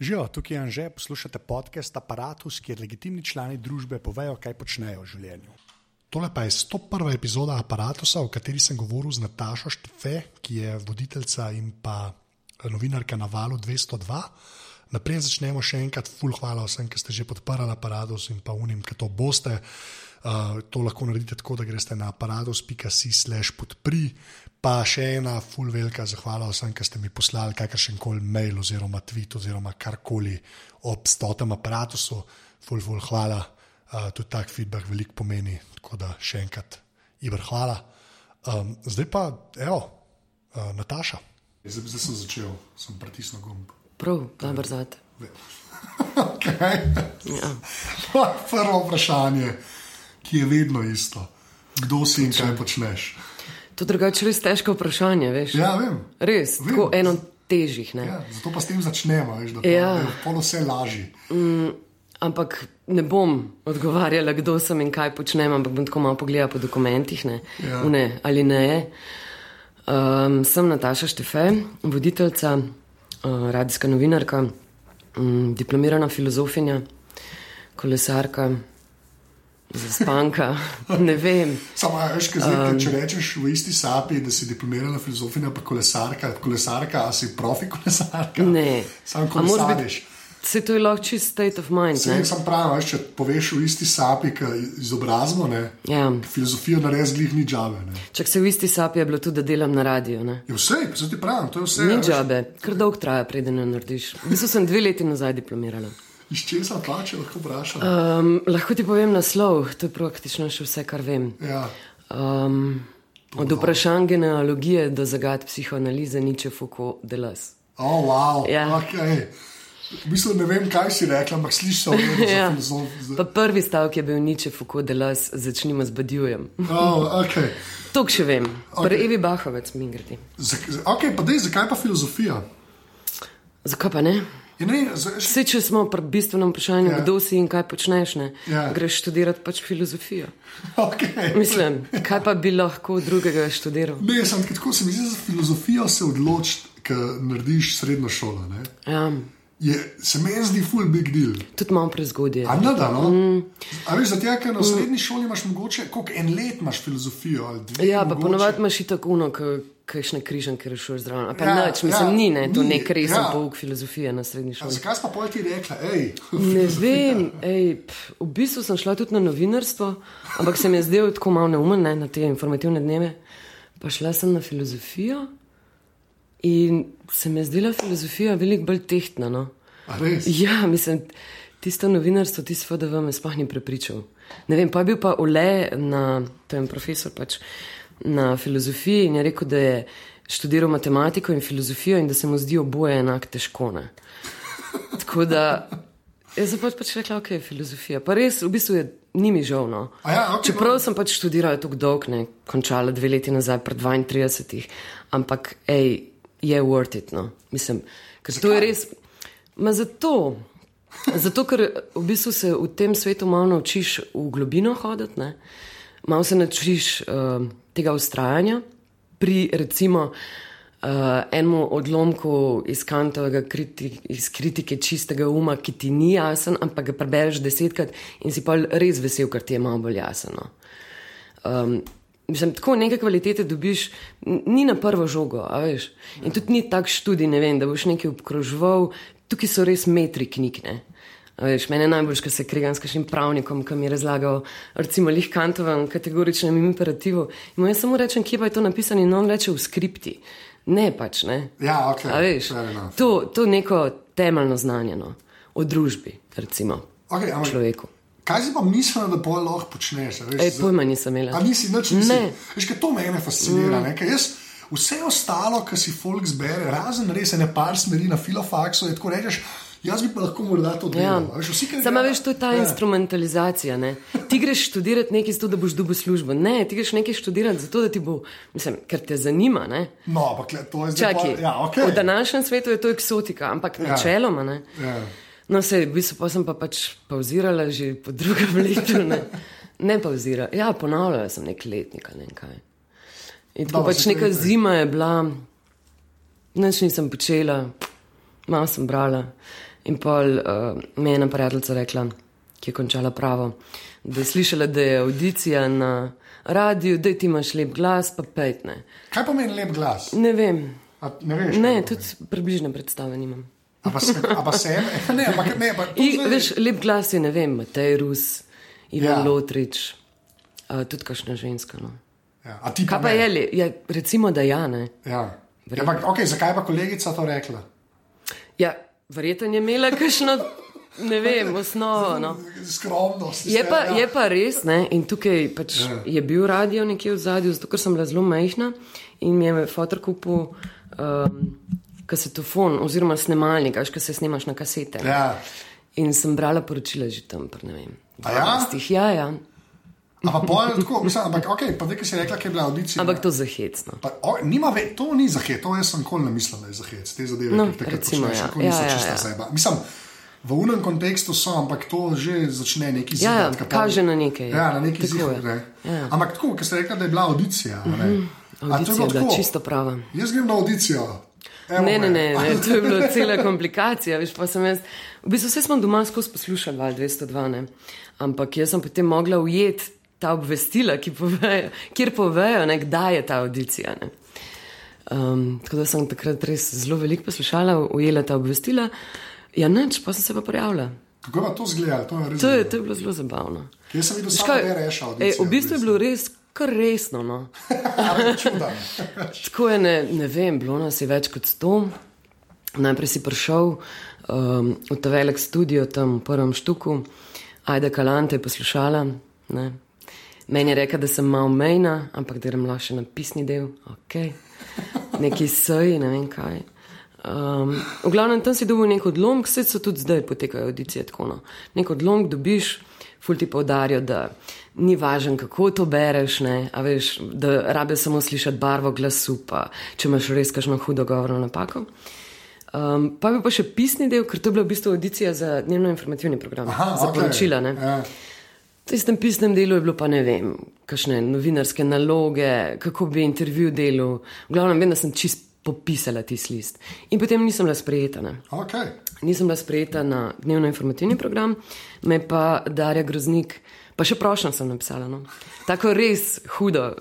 Živijo, tukaj je Anže, poslušate podcast Apparatus, kjer legitimni člani družbe povejo, kaj počnejo v življenju. Tole pa je 101. epizoda Apparatusa, o kateri sem govoril z Natašo Štefe, ki je voditeljica in pa novinarka na valu 202. Naprej začnemo še enkrat, full hvala vsem, ki ste že podprli Apparatus in pa unim, ki to boste. Uh, to lahko naredite tako, da greste na aparatus.si/slash podpri. Pa še ena full velika zahvala vsem, ki ste mi poslali kakršen koli mail oziroma tweet oziroma karkoli ob stotem aparatusu. Full, full hvala. Uh, tudi tak feedback veliko pomeni. Tako da še enkrat, Ibr, hvala. Um, zdaj pa, evo, uh, Nataša. Zdaj, zdaj sem začel, sem pritisnil gumb. Prav, dobro zate. Okay. Ja. Prvo vprašanje, ki je vedno isto. Kdo si in kaj počneš? To je drugače res težko vprašanje, veš? Ja, vem. Res, Vem. tako eno težjih. Ne? Ja, zato pa s tem začnemo, veš, da Ja. je pol vse lažje. Ampak ne bom odgovarjala, kdo sem in kaj počnem, ampak bom tako malo pogledala po dokumentih, ne, Ja. ne ali ne. Um, sem Nataša Štefe, voditeljica, uh, radijska novinarka, um, diplomirana filozofinja, kolesarka, zaspanka, ne vem. Samo, veš, kaj zdaj, um, če rečeš v isti sapi, da si diplomirana filozofinja, pa kolesarka, kolesarka, a si profi kolesarka? Ne. Sam A moraš kolesariš. Se to je lahko čist state of mind. Vse Ne? sem pravi, veš, če poveš v isti sapi, ki izobrazbo, ne, Ja. filozofijo naredиш glih ni džabe. Ne. Čak se v isti sapi je bilo tudi, da delam na radiju. Ne? Je vse, pa ti pravim, to je vse. Ni džabe, kar dolgo traja, preden jo narediš. V bistvu sem dve leti nazaj diplomirala. Iz česa plače lahko vprašam? Um, lahko ti povem naslov, to je praktično še vse, kar vem. Ja. Um, od vprašanj genealogije do zagad psihoanalize Niče Foucault delas. Oh, wow. Ja. Okay. V bistvu ne vem, kaj si rekla, ampak redu za Ja. filozof. Pa prvi stavek je bil Niče Foucault delas, začnimo z Badjujem. Oh, okay. To še vem, okay. Evi Bahovec mi gredi. Zak- Ok, pa dej, zakaj pa filozofija? Zakaj pa ne? Ja, ne, z- Vse, če smo pri bistvenem vprašanju, Ja. kdo si in kaj počneš, ne? Ja. greš študirati pač filozofijo. okay. Mislim, kaj pa bi lahko drugega študiral? Ne, sem tako, se mi zdi, za filozofijo se odločiš, ker narediš srednjo šolo. Ne? Ja, Je, se meni zdi full big deal. tudi malo prezgodje. A ne da, no? Mm. A veš, zato, ker na srednji šoli imaš mogoče, koliko en let imaš filozofijo ali dve. Ja, pa mogoče. ponovadi imaš tako uno, kakšne križanke rešuješ zraven. A Pa Ja, nič, mislim, ja, ni, ne, to ni, nek resen ja. pouk filozofije na srednji A šoli. Zakaj si pa pol ti rekla, hej? Ne vem, ej, pf, v bistvu sem šla tudi na novinarstvo, ampak se mi je zdelo tako malo neumen ne, na te informativne dneve. Pa šla sem na filozofijo in se mi je zdela filozofija veliko bolj tehtna. No. Ja, mislim, tisto novinarstvo, tisto FDV me sploh ni prepričal. Ne vem, pa je bil pa Ole, na, to je en profesor pač, na filozofiji in je rekel, da je študiral matematiko in filozofijo in da se mu zdi oboje enako težko. Ne. Tako da jaz sem pač, pač rekla, ok, filozofija. Pa res, v bistvu je, ni mi žal. No. A ja, ok, Čeprav sem pač študirala tako dolgo, ne, končala dve leti nazaj, pred 32, ampak ej, je worth it. No. Mislim, ker to je res. Ma zato, zato, ker v bistvu se v tem svetu malo naučiš v globino hoditi, ne? malo se naučiš uh, tega ustrajanja pri recimo uh, enemu odlomku iz Kantovega kriti, iz kritike čistega uma, ki ti ni jasen, ampak ga prebereš desetkrat in si pa res vesel, ker ti je malo bolj jasno. Um, Mislim, tako neke kvalitete dobiš, ni na prvo žogo, a veš. In tudi ni tak študij, ne vem, da boš nekaj obkroževal, tukaj so res metri knjig. Ne? A Veš, mene najbolj, ko se kregam s kakšnim pravnikom, ki mi je razlagal, recimo, lih kantovem kategoričnem imperativu. In jaz samo rečem, kje pa je to napisano, in on reče v skripti. Ne pač, ne. Ja, ok. A veš, to, to neko temeljno znanje no, o družbi, recimo, Okay, človeku. Kaj si pa mislila, da pol lahko počneš? Veš, Ej, pojma nisem imela. A nisi nič nisi? Ne. Veš, kaj to mene fascinira. Mm. Jaz, vse ostalo, kar si folk zbere, razen res ene par smeri na filofaksu, je tako rečeš. Jaz bi pa lahko morda to Ja. delal. a Veš, vsi, ki Samo grejo- veš, to je ta Ja. ja. instrumentalizacija. Ne? Ti greš študirati nekaj zato, da boš dobil službo. Ne, ti greš nekaj študirati zato, da ti bo, mislim, ker te zanima. Ne? No, ampak to je zdaj. Čakaj, pa, ja, okay. v današnjem svetu je to eksotika, ampak Ja. ja. načeloma. Ne? Ja. No, se, v bistvu pa sem pa pač pauzirala že po drugem letu. Ne, ne pauzirala, ja, ponavljala sem nek letnik ali kaj. In tako Dobro, pač neka pravi. zima je bila, nič nisem počela, malo sem brala. In pol uh, me je ena prijateljica rekla, ki je končala pravo, da je slišala, da je audicija na radiju, da ti imaš lep glas, pa petne. Kaj pomeni lep glas? Ne vem. A, ne veš, Ne, tudi približne predstave nimam. A pa se, a pa se ne, ampak ne, pa to I, zdaj- veš, lep glas je, ne vem, Matej Rus, Ivan Ja. Lotrič, uh, tudi kakšna ženska. No. Ja, a ti Kaj pa ne? je, ja, recimo, da ja, ne. Ja. Ja, ampak, okay, zakaj pa kolegica to rekla? Ja, verjetno je imela kakšno, ne vem, osnovo. No. Skromnost. Je pa, je pa res, ne? in tukaj pač Ja. je bil radio nekje v zadju, zato ker sem bila zelo majhna in mi je fotor kupil um, kasetofon oziroma snemalnik, ko se snemaš na kasete. Ja. In sem brala poročila že tam, ne vem, A ja? 12. Ja, ja. Ampak pojjo tako, mislim, ampak ok, pa nekaj si rekla, kaj je bila audicija. Ampak to zahecno. Pa, o, nima ve, to ni za hec, to jaz sem kol ne mislil, da je za hec, te zadeve, No, ki takrat recimo, počneš, ja. nikoli niso Ja, ja, čista ja. zeba. Mislim, v unem kontekstu so, ampak to že začne neki Ja, ja, zidat, kaže na nekaj, ja. Ja, na neki Tako zid. je. Ne. Ja. Ampak tako, ker ste rekla, da je bila audicija. a ne. A to je Audicija je bila tako? čisto prava. Jaz grem na audicijo. Ne, ne, ne, ne, to je bila cela komplikacija. Veš, pa sem jaz, v bistvu vse smo doma skozi poslušali, val 202, ne. ampak jaz sem potem mogla ujeti ta obvestila, povejo, kjer povejo, ne, kdaj je ta audicija. Ne. Um, tako da sem takrat res zelo veliko poslušala, ujela ta obvestila. Ja, nič, pa sem se pa prijavila. Kako je to zgledalo? To je. To je, to je bilo zelo zabavno. Jaz sem videl kaj, BRŠ ej, audicijo. v bistvu je bilo res kar resno. No. Tako je, ne, ne vem, bilo nas je več kot sto. Najprej si prišel um, v ta velik studio tam v prvem štuku, ajde kalante je poslušala. Ne. Meni je rekla, da sem malo mejna, ampak da grem lahko še na pisni del, ok, neki sej, ne vem kaj. Um, v glavnem tam si dobil nek odlomek, vse so tudi zdaj potekajo audicije tako. No. Nek odlomek dobiš, ful ti povdarijo, da ni važno, kako to bereš, ne, a veš, da rabe samo slišati barvo glasu, pa če imaš res kakšno hudo govorno napako. Um, pa bi pa še pisni del, ker to je bila v bistvu audicija za dnevno informativni program, Aha, za okej. poročila. ne. Ja. V tistem pisnem delu je bilo pa ne vem, kakšne novinarske naloge, kako bi intervju delal. V glavnem, vem, da sem čist popisala tisti list. In potem nisem bila sprejeta. Ne. Okay. Nisem bila sprejeta na dnevno informativni program, me pa Darja Groznik, pa še prošnjo sem napisala. No. Tako res hudo.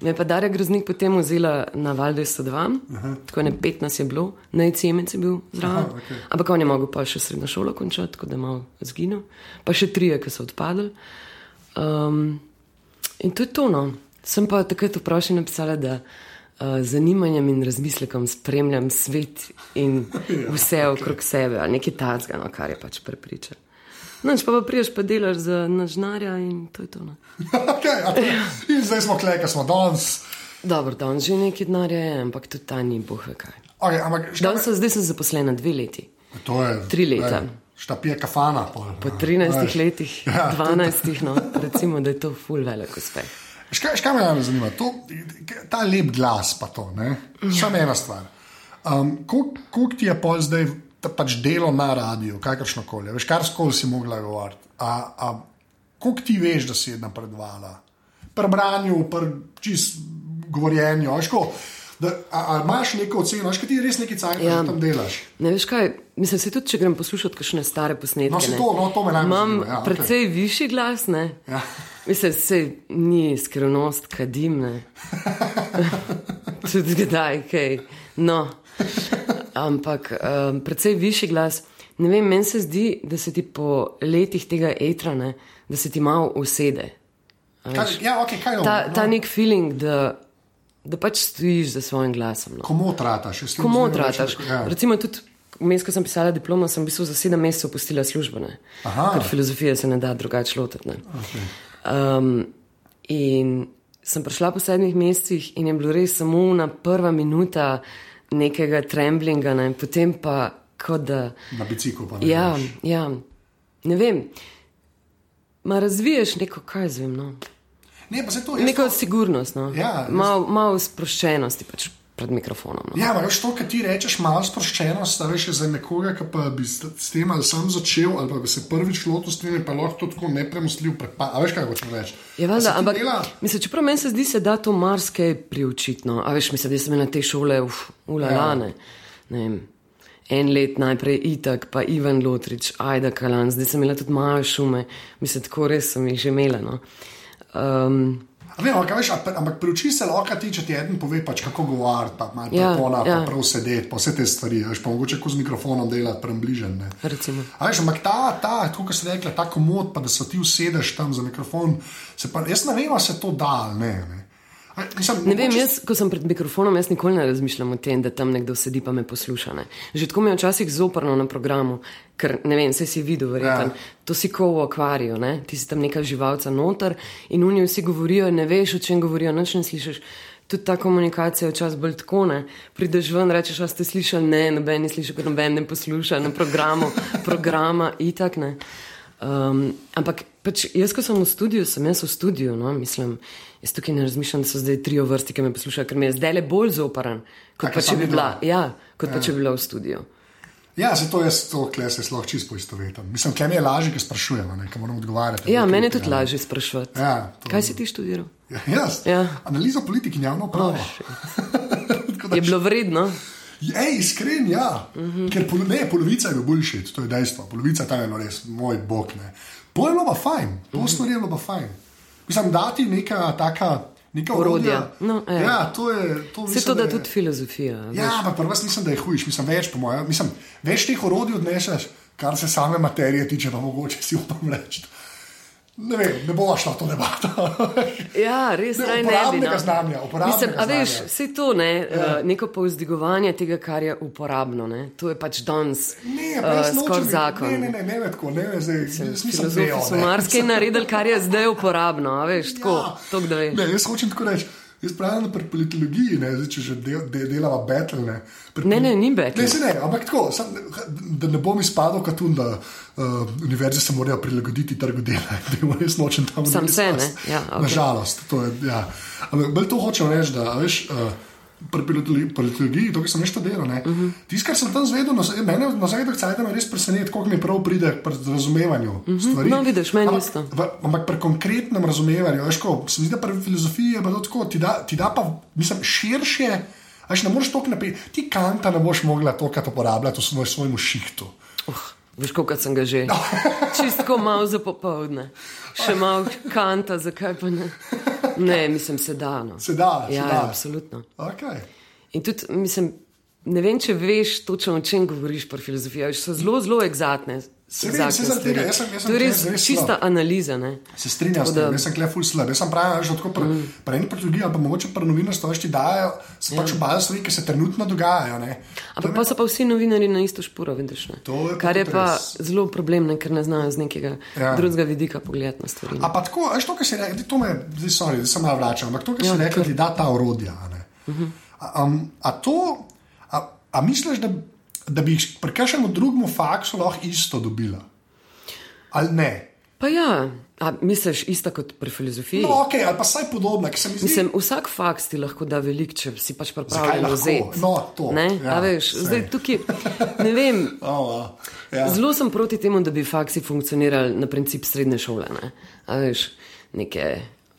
Me je pa Darja Groznik potem vzela na Valdo 102, tako ne 15 je bilo, najcemec je bil zraven. Aha, okej. Ampak on je mogel pa še srednjo šolo končati, tako da je malo zginil. Pa še trije, ki so odpadli. Um, in to je to. No. Sem pa takrat vprašala napisala, da uh, z zanimanjem in razmislekom spremljam svet in vse okrog sebe, ali nekaj tazga, no, kar je pač prepričan. Noč pa, pa priješ pa delaš za nažnarja in to je to. No. okay, to, in zdaj smo klej, ker smo danes. Dobro, danes že nekaj denarja je, ampak tudi ta ni boh ve kaj. Okay, ampak, šta, Danes sem, zdaj sem zaposlena dve leti. to je tri leta. Šta pije kafana. Pol, Po 13 letih, Ja, 12, no, recimo, da je to ful velik uspeh. Škaj, škaj me najbolj zanima? To, ta lep glas, pa to. ne? Samo ena stvar. Um, Koliko ti je pol zdaj pač delo na radiju, kakršno koli, veš, kar skoli si mogla govoriti? A- a Koliko ti veš, da si ena predvala? Pri branju, pri čist govorjenju, veš, ko, da, a, a imaš neko oceno, kaj ti res neki cajt ja. Ja. tam delaš? Ne veš kaj, mislim, se tudi, če grem poslušati kakšne stare posnetke. No, to- no, to me najbolj Imam zanima, ja, precej višji glas, ne. Ja. Mislim, se ni skrivnost, kadim, ne. tudi kdaj, kaj. No. Ampak um, precej višji glas. Ne vem, meni se zdi, da se ti po letih tega etra, ne, da se ti malo usede. Kaj, ja, okay, kaj je Ta, ono, ta no? nek feeling, da, da pač stojiš za svojim glasom. No. Komu trataš? Komu trataš? Ja. Recimo tudi, vmes, ko sem pisala diplomo, sem v bistvu za sedem mesecev opustila službo, ne. Aha. ker filozofije se ne da drugače lotiti. Okay. Um, in sem prišla po sedmih mesecih in je bilo res samo na prva minuta nekega tremblinga, ne, in potem pa kot da. Na biciklu pa ne. Ja, ja, ne vem. Ma razviješ neko, kaj zvem, no. Ne, pa se to jaz neko to- sigurnost, no. Ja, jaz- malo mal sproščenosti pač pred mikrofonom. No. Ja, veš to, kar ti rečeš, malo sproščenost, a veš, je za nekoga, ki pa bi s tem ali sam začel, ali pa bi se prvič lotil s tem, pa lahko to tako nepremostljiv prepad. A veš, kaj hočem reči? Ja, A se valjda, ti ampak dela- mislim, čeprav meni se zdi, se da to marsikaj priučiti. No. A veš, mislim, da sem imela te šole, ulala, Ja. en let najprej Itak, pa Ivan Lotrič, Ajda Kalan, zdaj sem imela tudi malo šume, mislim, tako res sem jih že imela. No. Um, Vem, ampak, veš, ampak priuči se lahko ti, če ti eden pove, pač, kako govoriti, pa malo Ja, telefona, ja. pa prav sedeti, pa vse te stvari, veš, pa mogoče ko z mikrofonom delati, prebližen. veš, ampak ta, ta, kot si rekla, ta komod, pa da se ti usedeš tam za mikrofon, se pa, jaz ne vem, ali se to da ali ne. ne. Mislim, Ne vem, mogoče- jaz, ko sem pred mikrofonom, jaz nikoli ne razmišljam o tem, da tam nekdo sedi pa me posluša. Ne. Že tako mi je včasih zoprno na programu, ker ne vem, vse si videl, verjetno. Ja. To si kot v akvariju, ne? ti si tam neka živalca noter in oni vsi govorijo, ne veš, o čem govorijo, noč ne slišiš. Tudi ta komunikacija je včasih bolj tako, ne. Prideš ven, rečeš, a ste slišali, ne, noben ne sliši, ker noben ne posluša na programu, programa itak ne. Um, ampak pač jaz, ko sem v studiu, sem jaz v studiu, no, mislim, jaz tukaj ne razmišljam, da so zdaj tri vrsti, ki me poslušajo, ker mi je zdaj le bolj zoparan, kot pa če bi je bila, ja, kot pa če bi bila v studiu. Ja, zato jaz to kle se lahko čisto poistovetim. Mislim, kaj mi je lažje, ker sprašujemo, ne, ker moramo odgovarjati. Ja, meni je tudi ja. lažje sprašovati. Ja, to- Kaj si ti študiral? Ja, jaz, Ja. analiza politik in javno pravo. Da Je bilo vredno? Ej, iskren, ja. Uh -huh. Ker pol, ne, polovica je bilo boljše, to je dejstvo. Polovica tam je bilo res, moj bog. Ne. To je bilo pa fajn, to uh -huh. stvar je bilo pa fajn. Mislim, dati neka taka. Neka Orodja. No, ja. ja, to je. To mislim, to da je- tudi filozofija. Ja, ampak prvo mislim, da je hujš, mislim, več po mojem. Mislim, več teh orodij odneseš, kar se same materije tiče, pa mogoče si upam reči. Ne vem, ne bo šla to debato. Ja, res Ne, naj ne bi. no. znanja, Mislim, a veš, vse to, ne, ja. neko povzdigovanje tega, kar je uporabno, ne, to je pač danes Ne, uh, brez skoraj nočem- zakon. Ne, ne, ne, ne, ne, tako, ne, ne, zdaj, jaz nisem Filozofi dejal, so ne. marsikaj naredili, kar je zdaj uporabno, a veš, tako, ja. to, da veš. Ne, jaz hočem tako reči. Jaz pravim, da pri politologiji, ne, zdaj, če že del, de, delava battle. Ne, pri, Ne, ne, ni battle. Ne, ne, ampak tako, sam, da ne bom izpadel kot da uh, univerze se morajo prilagoditi trgu dela. Da jim res nočem tam Sam narediti se, ne, ja, okej. Nažalost, to je. Ja. Ampak bolj to hočem reči, da veš. Uh, Pri politologi- politologiji, to, kar sem nešto delal, uh Mhm. -huh. tisto, kar sem tam zvedel, na, mene na zadnjih cajtih res preseneti, koliko mi prav pride pri razumevanju uh -huh. stvari. No, vidiš, meni Ampak- isto. v, ampak pri konkretnem razumevanju, veš, ko, se mi zdi, da pri filozofiji je to tako, ti da, ti da pa, mislim, širše. Veš, ne moreš toliko napeti, ti kanta ne boš mogla tokrat uporabljati v svoj, svojemu šihtu. Uh, veš, koliko sem ga že. No. Čistko malo za popovdne. Še malo kanta, zakaj pa ne? Ne, mislim, se da. No. Se da, se ja, da. ja, absolutno. Okay. In tudi, mislim, ne vem, če veš točno, o čem govoriš pri filozofiji. a veš, So zelo, zelo egzaktne. Se vem, saj zaradi tega, jaz sem- jaz sem to je res, res čista slab. analiza. Ne? Se strinjam s tem, jaz sem klej ful slab. Jaz sem pravi, že tako pri, mm. pri eni patologiji, ali pa mogoče pri novinarstvu, veš, ti dajo, se pač obajajo stvari, ki se trenutno dogajajo. Ne. Ampak pa so pa vsi novinari na isto špuro, vidiš. Ne? To je pa Kar je pa res. zelo problemno, ker ne znajo z nekega Ja. ja. drugega vidika pogledati na stvari. A pa tako, veš, to, kar si rekel, to me, zdaj, sorry, zdaj se malo vračam, ampak to, kar Ja, si rekel, ti da ta orodja. a ne. A, um, a to, a, a misliš, da, da bi jih pri kakšnem drugem faksu lahko isto dobila? Ali ne? Pa ja, a misliš isto kot pri filozofiji? No, ok, ali pa saj podobno, ker se mi zdi. Mislim, vsak faks ti lahko da veliko, če si pač pripravljen vzeti. No, to, Ne? ja, veš, sej. zdaj tukaj, ne vem, Oh, ja. Zelo sem proti temu, da bi faksi funkcionirali na princip srednje šole. Ne? A Veš, neke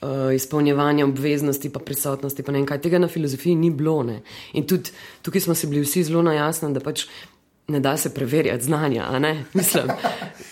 uh, izpolnjevanja obveznosti, pa prisotnosti, pa ne vem kaj. Tega na filozofiji ni bilo. Ne? In tudi tukaj smo si bili vsi zelo na jasnem, da pač ne da se preverjati znanja. Mislim,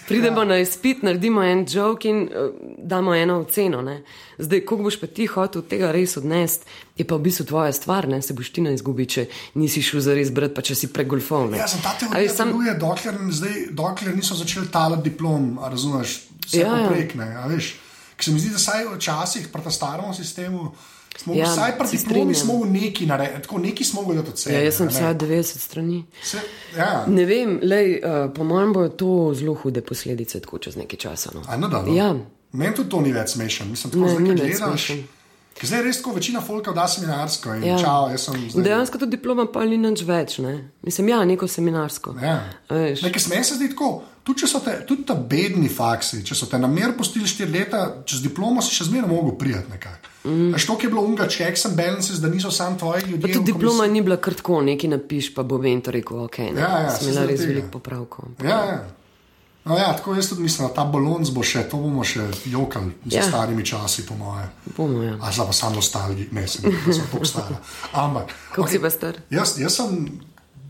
pridemo na izpit, naredimo en jok in uh, damo eno oceno. Ne? Zdaj, ko boš pa ti hotel tega res odnesti, je pa v bistvu tvoja stvar, ne se boš ti na izgubi, če nisi šel za res brati, pa če si pregolfov. ne. Ja, sem ta teorija sam- deluje, dokler, zdaj, dokler niso začeli talati diplom, razumeš, vse Ja, ja, ja. veš. Ker se mi zdi, da saj včasih pri tem starem sistemu. Smo ja, vsaj pri diplomi strinjam. smo v neki naredili, tako neki smo mogli od sebe. Ja, jaz sem vsaj 90 strani. Se, ja, Ne vem, lej, uh, po mojem bo to zelo hude posledice, tako čez nekaj časa. No. a no, da, no. Ja, Meni tudi to ni več smešen. Mislim, tako Ne, zdaj, ni več gledaš. smešen. ker Zdaj res, ko večina folka da seminarsko in ja. Čau, jaz sem in zdaj. dejansko tudi diploma pa ni nič več. Ne? Mislim, ja, neko seminarsko. Ja. Nekaj smej se zdi tako, tudi če so te, tudi ta bedni faksi, če so te na mer postili štiri leta, čez diplomo si še zmeraj mogel prijeti nekako. Mm. To, ki je bilo unga checks and balances, da niso samo tvoji ljudje. tudi diploma ni bila kar tako, nekaj napiš, pa bo mentor rekel, ok, ne. Ja, ja, Sem se imela res veliko popravkov. Ja, ja. No, ja, tako jaz tudi mislim, da ta balons bo še, to bomo še jokali ja. Za starimi časi, po moje. Bomo, ja. A zdaj pa samo nostalgi, ne, sem, tako stara. Ampak. Koliko si pa star? Jaz, jaz sem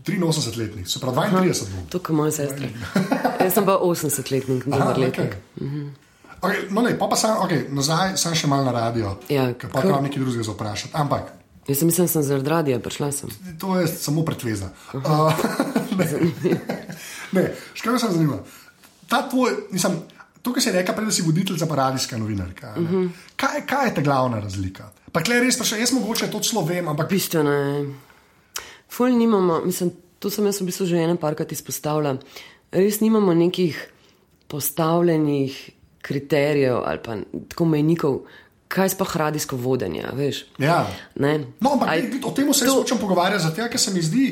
83-letnik, se pravi 32 bom. To, kot moja sestra. Jaz sem pa 80-letnik, dober letnik. Okay. Okay, no, ne, pa pa sem, okay, nazaj sem še mal na radio, Ja, ker pa kar- prav nekaj drugega za vprašati. Ampak Jaz sem mislila, da sem zaradi radija prišla sem. to je samo pretveza. Uh, ne, ne, kaj me zanima. Ta tvoj, mislim, to, kar si rekla, prej, si voditeljica, pa radijska novinarka. Uh -huh. kaj, kaj je ta glavna razlika? Pa klej res, pa še jaz mogoče to celo vem, ampak Bistveno je. Ful nimamo, mislim, to sem jaz v bistvu že ene parkrat izpostavila. Res nimamo nekih postavljenih kriterijev ali pa tako mejnikov, kaj sploh radijsko vodenje, veš. Ja. Ne? No, ampak Aj, o tem se to- hočem pogovarjati, zato ker se mi zdi,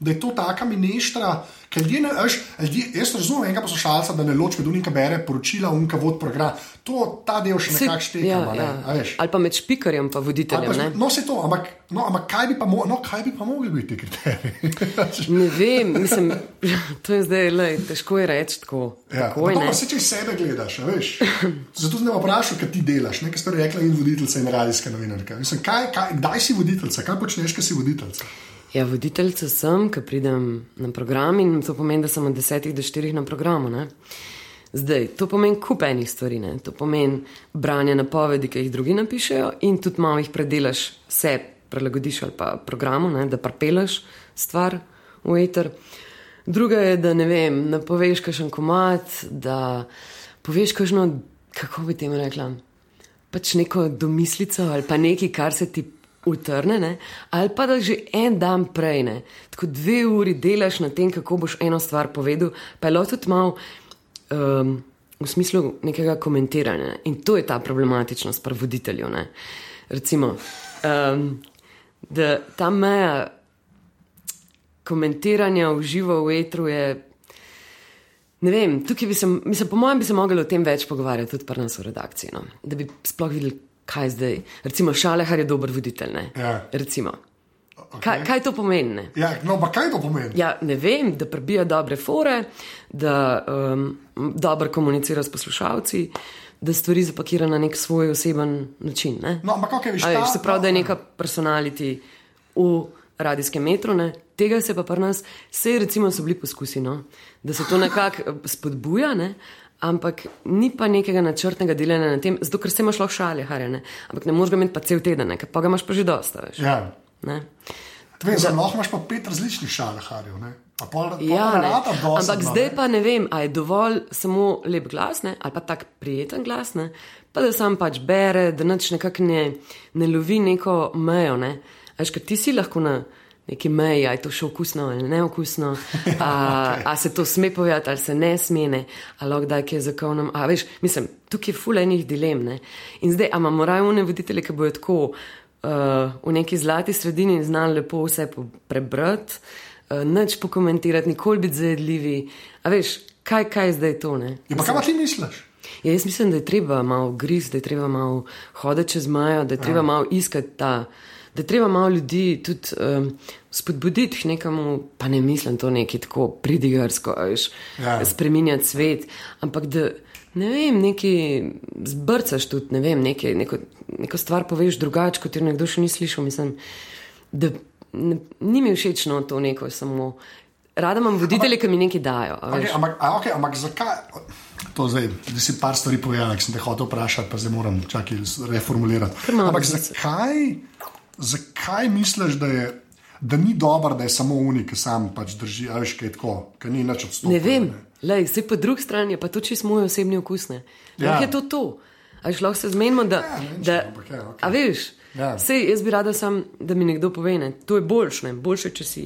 da je to taka mineštra, ker ljudje ne, veš, ljudje, jaz razumem enega poslušalca, da ne loči med unika bere poročila, unika vod program. To, ta del še nekako šteka, ja, ne, ja. Ali pa med špikarjem Ali voditeljem. pa, ne? no, se to, ampak, no, ampak kaj, bi pa mo, no, kaj bi pa mogli biti ti kriteriji? Ne vem, mislim, to je zdaj lej, težko je reči tako. Ja, ne. pa se če sebe gledaš, veš. Zato sem te vprašal, kaj ti delaš, nekaj ste rekla in voditeljica in radijska novinarka. Mislim, kaj, kaj, kdaj si voditeljica, kaj počneš, kaj si voditeljica? Ja, voditeljica sem, ki pridem na program in to pomeni, da sem od 10 do 4 na programu. Ne? Zdaj, to pomeni kup enih stvari. Ne? To pomeni branje napovedi, ki jih drugi napišejo, in tudi malo jih predelaš, se prilagodiš ali pa programu, ne? da prepelaš stvar v eter. Druga je, da ne vem, napoveš kakšen komat, da poveš kakšno, kako bi temu rekla, pač neko domislico ali pa nekaj, kar se ti utrne, ne? ali pa da že en dan prej, ne? tako dve uri delaš na tem, kako boš eno stvar povedal, pa je lahko tudi malo um, v smislu nekega komentiranja. ne. In to je ta problematičnost pri voditelju. Ne? Recimo, um, da ta meja komentiranja v živo v etru je. Ne vem, tukaj bi se, mislim, po mojem, bi se mogli o tem več pogovarjati, tudi pri nas v redakciji. No? Da bi sploh videli, kaj zdaj. Recimo, Šalehar je dober voditelj. Ne? Ja. Recimo. Kaj, kaj to pomeni? Ne? Ja, no, pa kaj to pomeni? Ja, ne vem, da prebija dobre fore, da um, dobro komunicira s poslušalci, da stvari zapakira na nek svoj oseben način. Ne? No, ampak kako je A veš, se pravi, da je neka personality v radijskem metru, ne? tega se pa pri nas, vse recimo so bili poskusi, no? da se to nekako eh, spodbuja, ne? Ampak ni pa nekega načrtnega delanja na tem, zato ker se imaš lahko šale, harje, ne? ampak ne moreš ga imeti pa cel teden, ker pa ga imaš pa že dosta. Veš, Ja. ne? Vem, za lahko imaš pa pet različnih šaleharjev. pol, pol Ja, rata dosti, Ampak no, zdaj ne. pa ne vem, ali je dovolj samo lep glas, ne? ali pa tak prijeten glas, ne? pa da sam pač bere, da nič nekako ne, ne lovi neko mejo. Ne? A Veš, ker ti si lahko na neki meji, ali je to še okusno ali neokusno, a, a se to sme povedati ali se ne sme, ne? ali lahko da je zakonom. A veš, mislim, tukaj je fulejnih dilem. Ne? In zdaj, a imamo raje une voditelje, ki bojo tako uh, v neki zlati sredini znali lepo vse prebrati, uh, nič pokomentirati, nikoli biti zajedljivi. A veš, kaj, kaj je zdaj to? Ne? Ja, pa kaj pa ti misliš? Ja, jaz mislim, da je treba malo griz, da je treba malo hoditi čez majo, da je treba malo iskati ta. Da je treba malo ljudi tudi um, spodbuditi k nekemu, pa ne mislim to neki tako pridigarsko, a veš, Ja. spreminjati svet, ampak da ne vem, neki zbrcaš tudi, ne vem, neki, neko, neko stvar poveš drugače, kot jo nekdo še ni slišal. Mislim, da ne, ni mi všeč no to neko samo. Rada imam voditelje, ki mi nekaj dajo. Okay, ampak, a, okay, ampak zakaj? To zdaj, da si par stvari povedal, ki sem te hotel vprašati, pa zdaj moram čakaj reformulirati. Ampak zakaj, zakaj misliš, da, je, da ni dobro, da je samo unik, ki sam pač drži, a veš, kaj tako, ker ni nič odstopil? Ne vem, lej, vse po drugi strani je pa to čisto moj osebni okus. Ne? Ja. Lahko je to to. A veš, lahko se zmenimo, da. Ja, ne da ampak ja, okej. A veš, Ja. sej, jaz bi rada sam, da mi nekdo pove, ne? to je boljše, ne? boljše, če si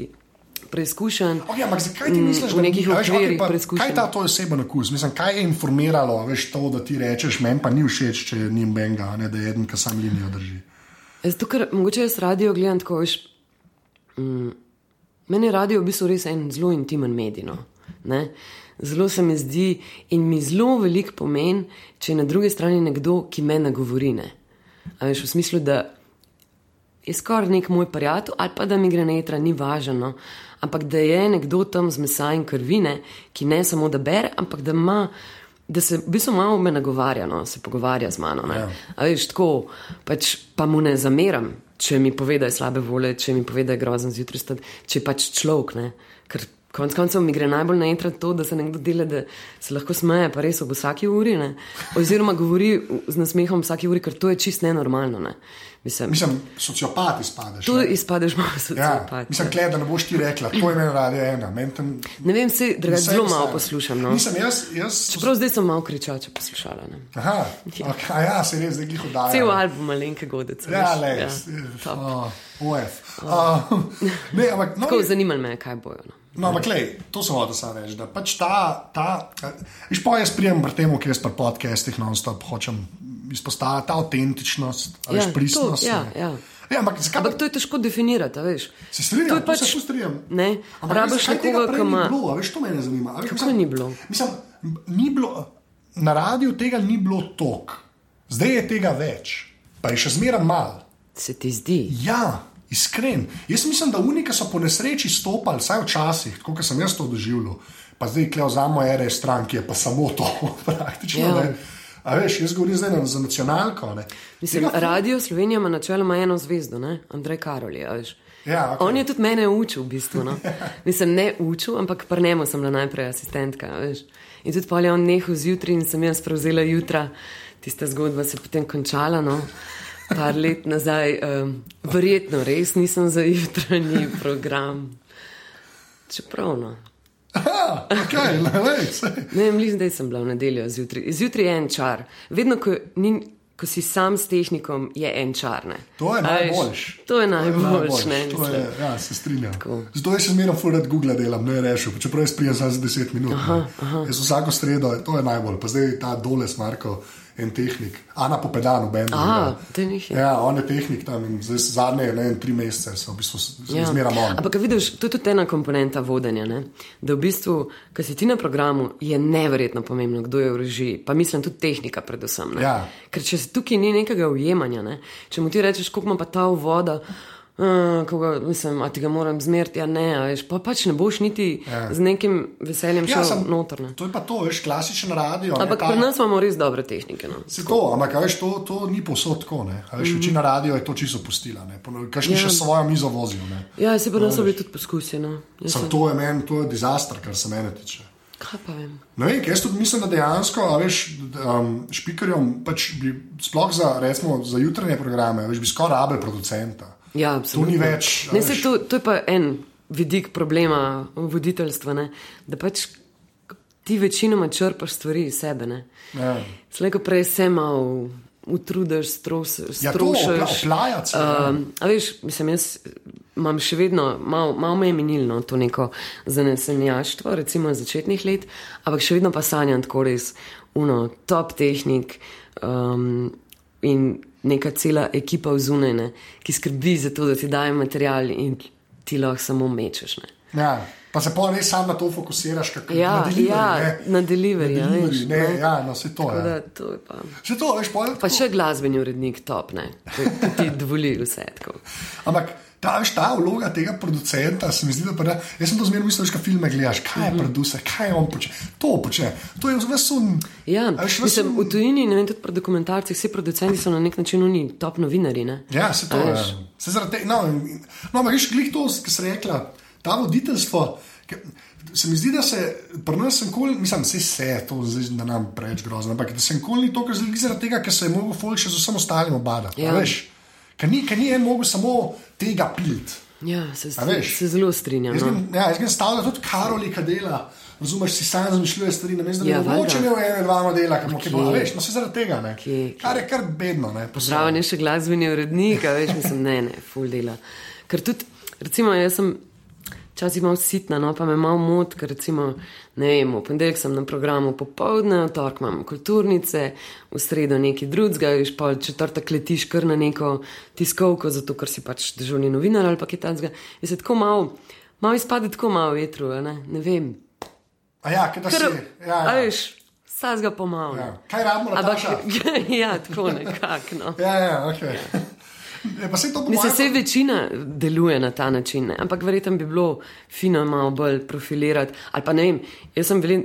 preizkušen. Okay, ampak zakaj ti Mm, misliš, da nekih veš, okvirih pa preizkušen. Kaj je ta tvoj oseben okus? Mislim, kaj je informiralo, veš, to, da ti rečeš, meni pa ni všeč, če ni benga, ne da je eden, ki sam linijo drži. Zato, ker mogoče jaz radio gledam tako, veš. Mm, meni je radio v bistvu res en zelo intimen medij. No? ne. Zelo se mi zdi in mi zelo veliko pomeni, če je na drugi strani nekdo, ki me nagovori. Ne? A veš, v smislu, da je skoraj nek moj prijatelj, ali pa da mi gre na etra, ni važno, ampak da je nekdo tam z mesa in krvine, ki ne samo da bere, ampak da ima. Da se v bistvu malo me nagovarja, no, se pogovarja z mano. Ja. Ja. A veš, tako, pač pa mu ne zameram, če mi pove, da je slabe volje, če mi pove, da je grozen zjutraj, stati, če pač človek. Ne? Ker konec koncev mi gre najbolj na enkrat to, da se nekdo dela, da se lahko smeje, pa res ob vsaki uri. Ne? Oziroma govori z nasmehom vsaki uri, ker to je čist nenormalno. Ne? Mislim, Mislim, sociopat izpadeš. tu ne. izpadeš malo Ja, sociopat. mislim, kled, da ne boš ti rekla, to je meni radio ena. meni tam- Ne vem, se drugače zelo malo poslušam. No. Nisem jaz, jaz. Čeprav zdaj sem malo kričača poslušala. Ne. Aha, okay, a ja, se res zdaj glih oddaja. Cel album malenke godece. Ja, veš. le, Ja, ja, uh, OF. Uh, ne, ampak, no, Tako zanimalo me je, kaj bojo. No. No, ampak, lej, to sem hotel samo reči. Da pač ta, ta, viš pa jaz prijem pri tem, ki jaz pri podcestih non-stop hočem izpostaviti ta avtentičnost, ja, veš, pristnost. to, ja, ne. ja. Ja, ampak zakaj Ampak to je težko definirati, veš. Se strinjam, To pač, se strinjam. Ne, Ampak rabiš nekoga, ki ni ima. Bilo, a veš, to me zanima. a Veš, mislim, ni bilo? Mislim, ni bilo, na radiju tega ni bilo toliko, zdaj je tega več, pa je še zmeraj malo. Se ti zdi? Ja, iskren. Jaz mislim, da unika so po nesreči stopali, vsaj včasih, kot sem jaz to doživljal. Pa zdaj kleo za moje RS stran, ki je pa samo to, praktično. Ja. Ja. A veš, jaz govorim zdaj za nacionalko. ne. Mislim, Tega Radio Slovenija ima načeloma eno zvezdo, ne? Andrej Karoli. a veš. Ja, okej. On je tudi mene učil, v bistvu. No? Mislim, ne učil, ampak pri njemu sem bila najprej asistentka. Veš. In tudi pol je on nehal zjutraj in sem jaz prevzela jutra. Tista zgodba se je potem končala. No? Par let nazaj, um, verjetno res nisem za jutranji program. Čeprav no. Aha, okay, le, lej. Ne vem, zdaj sem bila v nedeljo zjutraj. Zjutraj je en čar. Vedno, ko, ni, ko si sam s tehnikom, je en čar. Ne? To je najboljš. To je najboljš. Mislim. ja, se strinjam. Tako. Zato jaz še zmeraj furat Google delam, ne rešil, čeprav jaz prijem za 10 minut. Aha, aha. Jaz vsako sredo, to je najbolj. Pa zdaj ta dole s Marko, en tehnik, Ana Popedano, bendu. Aha, to je njih je. Ja, on je tehnik tam in zdaj zadnje ne, vem, tri mesece so v bistvu Ja. ja. zmeraj on. Ampak, vidiš, to je tudi ena komponenta vodenja. Ne? Da v bistvu, ko si ti na programu, je neverjetno pomembno, kdo je v režiji. Pa mislim, tudi tehnika, predvsem. ne. Ja. Ker če se tukaj ni nekega ujemanja, ne? če mu ti rečeš, koliko ima pa ta voda. Uh, koga, mislim, a ti ga moram zmeriti, ja ne, a veš, pa pač ne boš niti ja. z nekim veseljem šel Ja, ja, sem- noter. Ne? To je pa to, veš, klasičen radio. Ampak pri nas imamo res dobre tehnike. No. Se to, ampak veš, to, to ni povsod tako. ne. A Veš, večina radio je to čisto pustila. Kažni Mhm. Ja. še svojo mizo vozijo. ne. Ja, se pri nas so bili tudi poskusi. No. Sam sem- to je meni, to je dizaster, kar se mene tiče. Kaj pa vem? Ne vem, jaz tudi mislim, da dejansko, a veš, um, špikarjem, pač bi, sploh za, recimo, za jutranje programe, veš, bi skoraj rabil producenta. Ja, absolutno. ni več, Ne, se, to, to je pa en vidik problema voditeljstva, ne? da pač ti večinoma črpaš stvari iz sebe. Ne? Ja. Slejko prej se malo utrudiš, stros, Ja, to, strošiš. se, ja. Um, a veš, mislim, jaz imam še vedno, malo mal me je minilno to neko zanesenjaštvo, recimo iz začetnih let, ampak še vedno pa sanjam tako res, uno, top tehnik um, in neka cela ekipa vzunaj, ne, ki skrbi za to, da ti daje material in ti lahko samo mečeš. Ne. Ja. Pa se pa res sam na to fokusiraš, kako Ja, na delivery, ja, ne. na delivery, ja, delivery, veš, ne, no. ja, no, se to Tako je. da Ja. to je pa. Se to, veš, pa, Pa še glasbeni urednik top, ne, ki ti dovoli vse. Ampak ta, ta vloga tega producenta, se mi zdi, da pa da, jaz sem to zmerno mislil, kaj filme gledaš, kaj je producer, kaj je on počne. To počne. To je vse sun. Ja, a veš, ves mislim, sun- v tujini, ne vem, tudi pri dokumentarcih, vsi producenti so na nek način oni top novinari. Ne? Ja, se to je. Se zaradi te, no, no, ampak veš, glih to, kar si rekla, ta voditeljstvo. ke- Se mi zdi, da se pri nas kol, mislim, vse se, to zdaj da nam preveč grozno, ampak da sem kol ni to, ker zdaj zaradi tega, ker se je mogel folk še z vsem ostalim obadati. Ja. Ja. Veš, ker ni, ker ni en mogel samo tega piliti. Ja, se, veš? se zelo strinjam. Jaz No. grem, ja, jaz grem stavljati tudi Karoli, ki dela. Razumeš, si sam zamišljuje stvari, na mestu, da Ja, ne mogoče ne ene, dva modela, ki mu Kje? bo, veš, no se zaradi tega, ne. Kje? Kar je kar bedno, ne. Zraven je še glasbeni urednik, veš, mislim, ne, ne, full dela. Ker tudi, recimo, jaz sem včasih malo sitna, no, pa me malo mot, ker recimo, ne vem, v ponedeljek sem na programu popovdne, v torek imam kulturnice, v sredo nekaj drugega, veš, pa četrtek letiš kar na neko tiskovko, zato ker si pač državni novinar ali pa kaj takega. In se tako malo, malo izpade tako malo vetru, a ne, ne vem. A ja, kaj da si. Ker, Ja, a ja. veš, sazga pomalo. Ja. Kaj rabimo, Ampak, ja, tako nekako. No. Ja, ja, ok. Ja, se to Mislim, vse večina deluje na ta način, ne? ampak verjetno bi bilo fino malo bolj profilirati. Ali pa ne vem, jaz sem bil,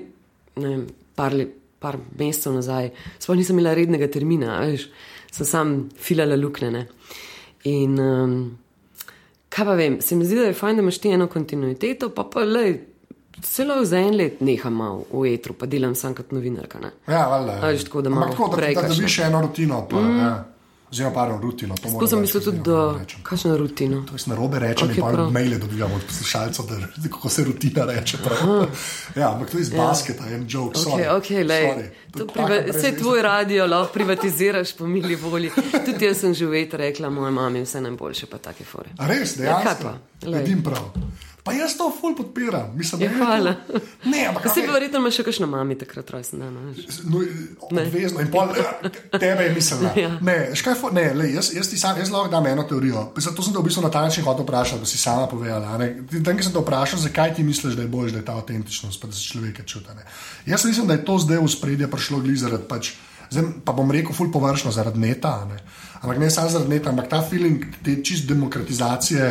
ne vem, par, par mesecev nazaj, sploh nisem imela rednega termina, veš, sem sam filala luknjene. In um, kaj pa vem, se mi zdi, da je fajn, da imaš ti eno kontinuiteto, pa pa le. Celo za en let neham malo v etru, pa delam sam kot novinarka. Ne? Ja, valjda. A veš, tako, da Ampak tako, da, da dobiš eno rutino. Pa, mm. ja. Oziroma, paro rutino. to sem mislil tudi, da reči. kakšno rutino. To jaz na robe rečem, Ok, okay, in pa prav. maile dobivam od poslušalcev, da kako se rutina reče. Ja, ampak to je iz basketa, en joke. Ok, sorry, ok, lej. sorry. To Tudi priva, taka brez vse veze. tvoj radio lahko privatiziraš po mili volji. Tudi jaz sem že vet rekla moji mami vse najboljše, pa take fore. A res, Ja, kaj dejansko. pa, glej. Edim prav. Pa jaz to ful podpiram. Mislim, Ja, ne, hvala. Ne, ampak okej. pa verjetno imaš še kakšno mami takrat rojsten dan. a veš. No, obvezno. In pol, ja, tebe je mislila. Ja. Ne, škaj, ne lej, jaz, jaz, ti sam, jaz lahko dam eno teorijo. Zato sem te v bistvu na ta način hotel vprašati, da si sama povedala. a ne. Tam, ki sem te vprašal, zakaj ti misliš, da je bolj, da je ta avtentičnost, da se človeka čuti. ne. Jaz mislim, da je to zdaj v spredje prišlo glih zaradi pač. Zdaj, pa bom rekel, ful površno zaradi neta, ne. ampak ne samo zaradi neta, ampak ta feeling te čist demokratizacije.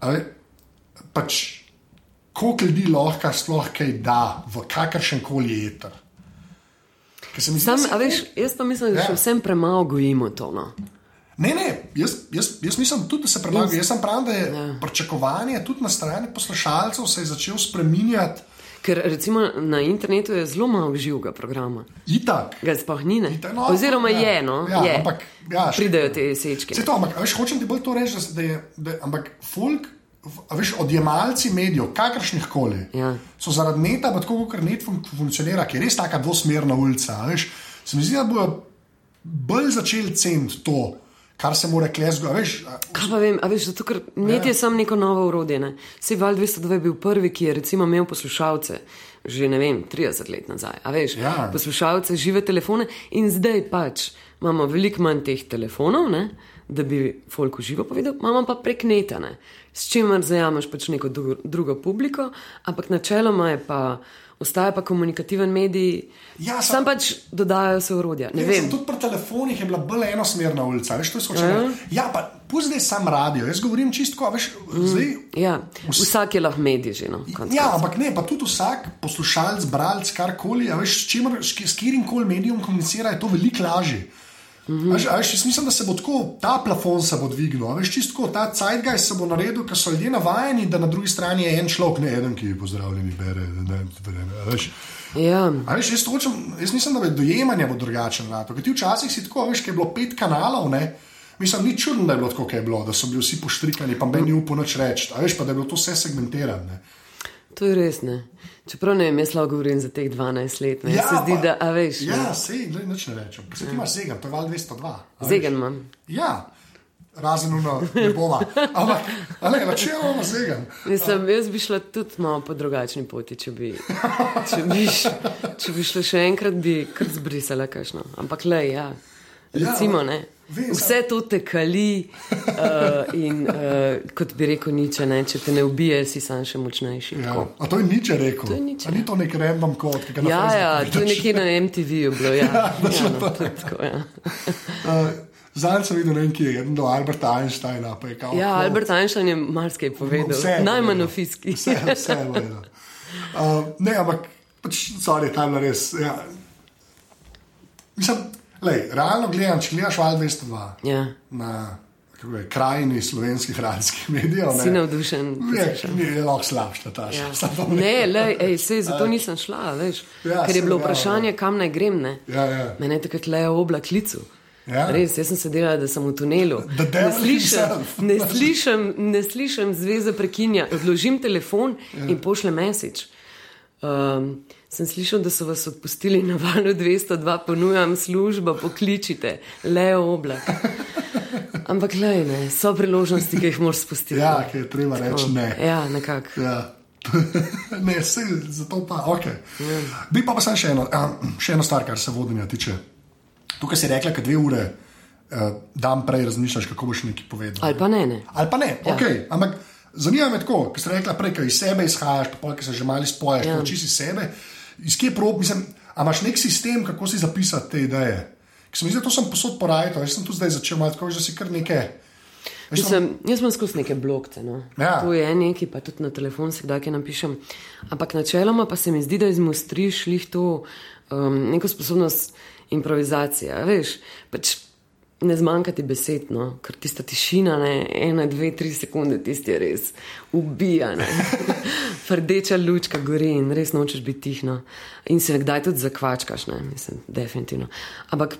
a ve, Pač, koliko ljudi lahko sploh kaj da v kakršen koli eter. Ker se mi zdi, da Sam, se a veš, jaz pa mislim, da Ja. še vsem premalo gojimo to. No. Ne, ne, jaz, jaz, jaz mislim tudi, da se premaga. Jaz sem pravil, da je Ja. pričakovanje tudi na strani poslušalcev se je začel spreminjati. Ker recimo na internetu je zelo malo živega programa. Itak. Ga sploh ni? Itak, no, Oziroma ja, je, no, ja, je. ampak, ja, še- Pridejo te sečke. Se to, ampak veš, hočem ti bolj to reči, da, da je, da, je- ampak folk, veš, odjemalci medijev, kakršnih koli, Ja. so zaradi neta, tako kot net fun funkcionira, ki je res taka dvosmerna ulica. Veš, se mi zdi, da bodo bolj začeli ceniti to, kar se mora a- Kaj pa vem, a veš, zato ker net je samo neko novo urodje. Ne? Sej Val 202 je bil prvi, ki je recimo imel poslušalce. Že ne vem, 30 let nazaj. A veš, Ja. poslušalce, žive telefone in zdaj pač imamo veliko manj teh telefonov, ne? Da bi folku živo povedal, imamo pa prek neta, ne? s čimer zajameš pač neko dru drugo publiko, ampak načeloma je pa, ostaja pa komunikativen medij, Ja, sam- sam pač dodajajo se urodja. Ne Ja, vem. Tudi pri telefonih je bila bolj enosmerna ulica, veš, to je skočilo. Ja, pa pusti sam radio, jaz govorim čisto, veš, zdaj. Ja, vsak je lahko medij že. No, konec Ja, ampak ne, pa tudi vsak poslušalec, bralec, karkoli, veš, s, čimer, s katerim koli medijem komunicira, je to veliko lažje. Mm -hmm. veš, a veš, jaz mislim, da se bo tako, ta plafon se bo dvignil, a veš, čisto ta zeitgeist se bo naredil, ker so ljudje navajeni, da na drugi strani je en človek, ne en, ki pozdravljeni bere. Ne, ne, veš. Ja. A veš, jaz, hočem, jaz mislim, da bo dojemanje bo drugačen. Ker ti včasih si tako, veš, ker je bilo pet kanalov, ne? mislim, ni čudno, da je bilo tako, kot je bilo, da so bili vsi poštrikani, pa meni upo noč reči. A veš, pa da je bilo to vse segmentirano. Ne. To je res. Ne. Čeprav ne vem, jaz lahko govorim za teh 12 let. Ne. Ja, se zdi, pa- da, a veš, ja. Ja, sej, gled, nič ne rečem. Se ti imaš zegan, to je val 202. a veš. zegen imam. Ja, razen uno, ne bova. Ampak, ali načeloma imamo zegan. Mislim, jaz bi šla tudi malo po drugačni poti, če bi, če bi, če bi šla še enkrat, bi kar zbrisala kašno. Ampak le, ja. Recimo, ne. Vse to te kali uh, in uh, kot bi rekel niče, ne, če te ne ubije, si sam še močnejši. Ja. tako. A to je niče rekel. To je A ni to nek random kod, ki ga Ja, ja, to je nekje na MTV-ju bilo. Ja, ja, no, tudi tako, ja. Uh, Zdaj sem videl nekaj, je do Alberta Einsteina. je kao, ja, quote. Albert Einstein je marsikaj povedal, Vse je najmanj o fiski. Vse, vse je povedal. Uh, ne, ampak pač, sorry, tam je res. Ja. Mislim, lej, realno gledam, če gledaš Val 202 Ja. na je, krajini slovenskih radijskih medijev, Si ne, navdušen. je, poslušam. je, lahko slabša ta Ja. Ne, lej, ej, sej, zato nisem šla, veš, Ja, ker je bilo ja, vprašanje, kam naj grem. Ne. Ja, ja. Mene je takrat le obla klicu. Ja. Res, jaz sem sedela, da sem v tunelu. Ne slišim, ne, slišim, ne slišim zveze prekinja. Odložim telefon Ja. in pošljem message. Um, sem slišal, da so vas odpustili na valu 202, ponujam službo, pokličite, le oblak. Ampak le, ne, so priložnosti, ki jih moraš spustiti. Ja, ki je treba reči ne. Ja, nekako. Ja. ne, se, zato pa, ok. Bi pa, pa sem še eno, um, še eno stvar, kar se vodenja tiče. Tukaj si rekla, da dve ure uh, dan prej razmišljaš, kako boš nekaj povedal. Ali pa ne, ne. Ali pa ne, ja. ok. Ampak zanima me tako, ker si rekla prej, da iz sebe izhajaš, pa ki se že malo spojaš, ja. Naučiš iz sebe. Iz kje prob, mislim, a imaš nek sistem, kako si zapisati te ideje? Ker se mi zdi, da to sem posod porajal, jaz sem tu zdaj začel malo tako, da si kar nekaj. Mislim, jaz imam skozi neke blokce. No. Ja. To je nekaj, pa tudi na telefon si kdaj kaj napišem. Ampak načeloma pa se mi zdi, da izmostriš lih to um, neko sposobnost improvizacije. Veš, pač ne zmanjka ti besed, no? ker tista tišina, ne, ena, dve, tri sekunde, tisti je res ubija. Rdeča lučka gori in res nočeš biti tihna. In se nekdaj tudi zakvačkaš, ne, mislim, definitivno. Ampak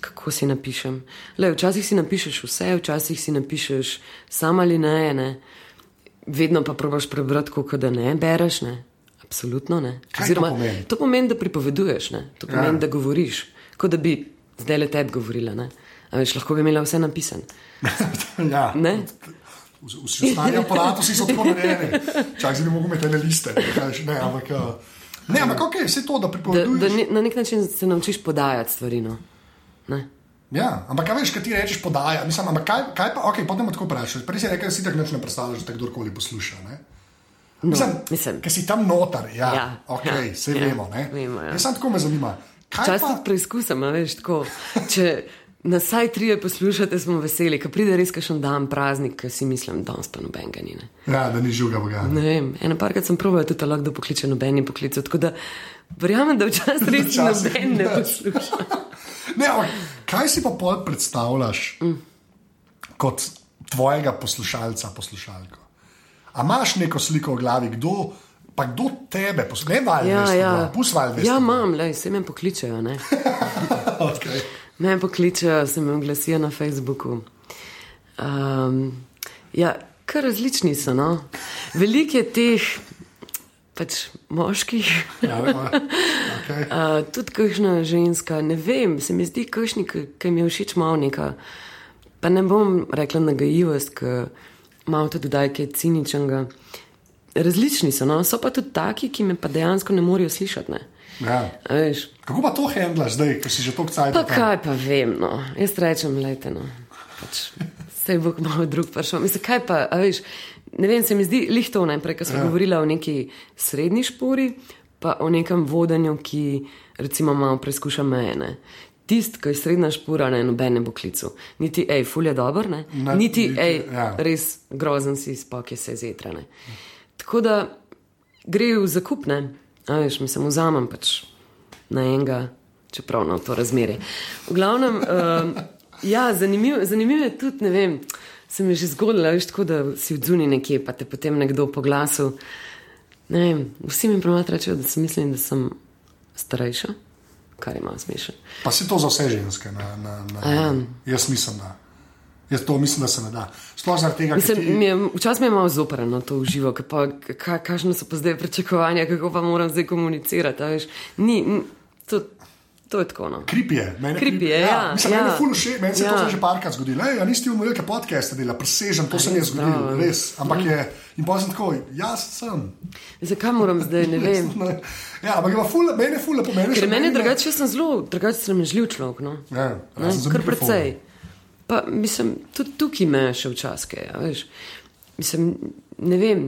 kako si napišem? Le, včasih si napišeš vse, včasih si napišeš samo ali ne, ne. Vedno pa probaš prebrati, kot da ne bereš. Ne. Absolutno ne. Kaj to Oziroma, pomeni? to pomeni, da pripoveduješ, ne. to pomeni, ja. da govoriš, kot da bi zdaj le tebi govorila. Ne. A veš, lahko bi imela vse napisano. ja. Ne? Vsi stari aparati so tako narejeni. Čakaj, zdaj ne mogo imeti ene liste. ne, ampak, eh, ne, ampak ok, vse to, da Da, pripoveduješ. da ne, na nek način se naučiš podajati stvari. No. Ne. Ja, ampak kaj veš, kaj ti rečeš, podaja. Mislim, ampak kaj, kaj pa, ok, potem tako vprašaš. Prej si rekel, da si tako ne predstavljaš, da te kdorkoli posluša. Ne? No, Mislim, mislim. Ker si tam noter, ja, Ja, ok, ja, vse ja, vemo. Ne? vemo, ja. Jaz sem tako me zanima. Kaj Včasih pa, a veš, tako. Če nas vsaj trije poslušate, smo veseli, ko pride res kakšen dan praznik, ki si mislim, da danes pa noben ga ni. Ne. ja, da ni žuga boga. ne vem, eno parkrat sem proval tudi lahko da pokliče noben poklic, tako da verjamem, da včasih res noben ne posluša. Ne, ampak kaj si pa pol predstavljaš mm. kot tvojega poslušalca, poslušalko? A imaš neko sliko v glavi, kdo, pa kdo tebe posluša? Ne, valj, Ja, ja. pusvaj, ja, imam, le, se me pokličejo. Okay. Me pokličejo, se me oglasijo na Facebooku. Um, ja, kar različni so. No. Veliko je teh pač, moških, Ja, okay. uh, tudi kakšna ženska. Ne vem, se mi zdi, kakšni, ki ki mi je všeč malo neka. Pa ne bom rekla nagajivost, ki malo tudi daj kaj ciničnega. Različni so, no. so pa tudi taki, ki me pa dejansko ne morejo slišati. Ne. Ja. A Veš, Kako pa to handlaš zdaj, ko si že tako cajt? Pa kaj pa vem, no. jaz rečem, lejte, no. pač, Sej bo malo drug prišel. Mislim, kaj pa, a veš, ne vem, se mi zdi lihto najprej, ker smo Ja. govorili o neki srednji špori, pa o nekem vodenju, ki recimo malo preizkuša meje. Ne. Tist, ki je srednja špora, ne noben ne bo klical. Niti, hej, fulje dobro, ne. Ne, Niti, hej, ja. res grozen si, spok je se zetrane. Tako da gre v zakup, ne. A veš, mislim, vzamem pač na enega, čeprav na to razmerje. V glavnem, uh, ja, zanimivo zanimiv je tudi, ne vem, se mi je že zgodilo, veš, tako da si v zuni nekje, pa te potem nekdo po glasu. Ne vem, vsi mi pravijo, rečejo, da si mislim, da sem starejša, kar malo smešno. Pa si to za vse ženske. Na, na, na, A ja. Jaz mislim, da. Jaz to mislim, da se ne da. Sploh zaradi tega, Mislim, ti... mi je, včasih mi je malo zoprno to uživo, pa ka, kakšne so pa zdaj pričakovanja, kako pa moram zdaj komunicirati. a Veš, ni, ni, to, to je tako. No. Krip je, meni Krip je, ja, Mislim, ja. meni je ja. ful všeč, meni se ja. to Ja. že parkrat zgodilo. Ja, nisi v velike podcaste dela, presežen, to se mi je zgodilo, bravo. res. Ampak je, in pa sem tako, jaz sem. Zakaj moram zdaj, ne vem. Ja, ampak ima ful, meni je ful, po meni Ker še meni je drugače, jaz sem zelo drugače sramežljiv človek. No. Ja, za kar precej. Pa mislim, tudi tukaj me še včasih, ja, veš. Mislim, ne vem.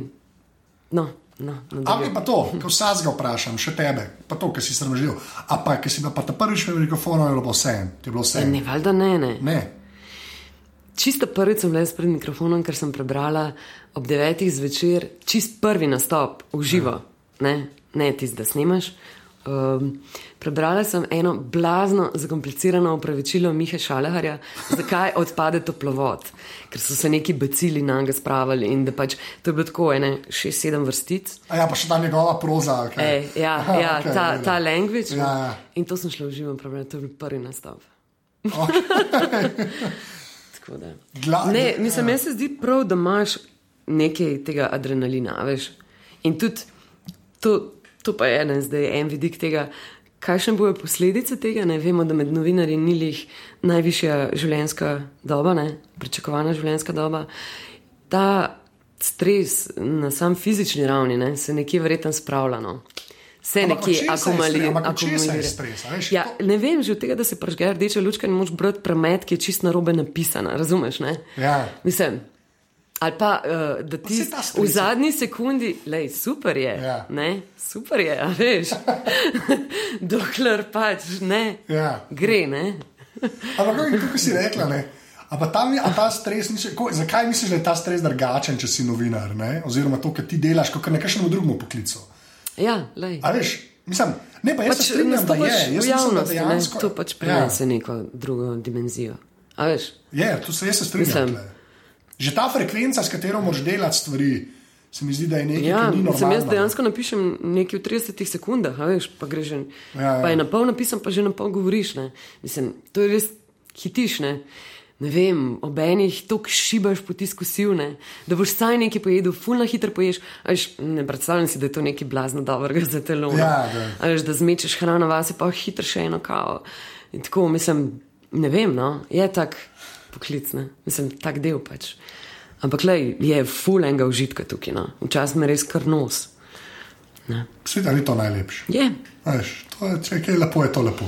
No, no, Ampak nadaljujem. pa to, ko vsazga vprašam, še tebe, pa to, ki si sramežljiv. A pa, ki si pa ta prvič v mikrofonu, je bilo vse, ti je bilo vse. Ne, valjda ne, ne. Ne. Čisto prvič sem jaz pred mikrofonom, ker sem prebrala ob devetih zvečer, čist prvi nastop v živo, ne, ne tisti, da snimaš. Um, prebrala sem eno blazno, zakomplicirano upravičilo Miha Šaleharja, zakaj odpade toplovod, ker so se neki bacili na njega spravili in da pač to je bilo tako, ene šest, sedem vrstic. A ja, pa še ta njegova proza. Okay. Ej, ja, Aha, ja, okej, ta, ta language. Ja, ja. In to sem šla v živo prebrati, to je bil prvi nastop. Tako da. Gla- Ne, ja. mislim, meni se zdi prav, da imaš nekaj tega adrenalina, veš. In tudi to, to pa je en, zdaj, en vidik tega, kakšne bojo posledice tega. Ne vemo, da med novinarji ni lih najvišja življenjska doba, ne, pričakovana življenjska doba. Ta stres na sam fizični ravni ne, se nekje verjetno spravlja. No. Se Ampak od nekje od česa je akumulira. stres, Ja, ne vem, že od tega, da se pražge rdeča lučka in moč brati premet, ki je čist na robe napisana. Razumeš? Ne? Ja. Mislim. Ali pa, uh, da ti v zadnji sekundi, lej, super je, Ja. ne, super je, a veš, dokler pač ne, Ja. gre, ne. Ampak kako si rekla, ne? A pa tam je ta stres, misliš, ko, zakaj misliš, da je ta stres drugačen, če si novinar, ne? oziroma to, kar ti delaš, kot nekakšnemu drugemu poklicu? Ja, lej. A veš, mislim, ne pa jaz Pač strinjam, da je. Jaz v mislim, da dejansko, ne, to pač prinese ja. neko drugo dimenzijo. A veš? Je, tu se jaz strinjam. Mislim. Že ta frekvenca, s katero moraš delati stvari, se mi zdi, da je nekaj, Ja, ki ni normalno. jaz dejansko napišem nekaj v 30 sekundah, veš, pa greš. Ja, ja. Pa je na pol napisan, pa že na pol govoriš. Ne. Mislim, to je res hitiš. Ne. Ne vem, ob enih tako šibaš potisk sil, ne, da boš saj nekaj pojedel, fulno hitro poješ. a Veš, ne predstavljam si, da je to nekaj blazno dobrega za telo. Ja, da. A Veš, da zmečeš hrano vase, pa hitro še eno kavo. In tako, mislim, ne vem, no, je tak poklic, ne. mislim, tak del pač. Ampak lej, je ful enega užitka tukaj, no. včasih me res kar nos. Ne. Sveda ni to najlepše. Je, Veš, to je, če je kaj lepo, je to lepo.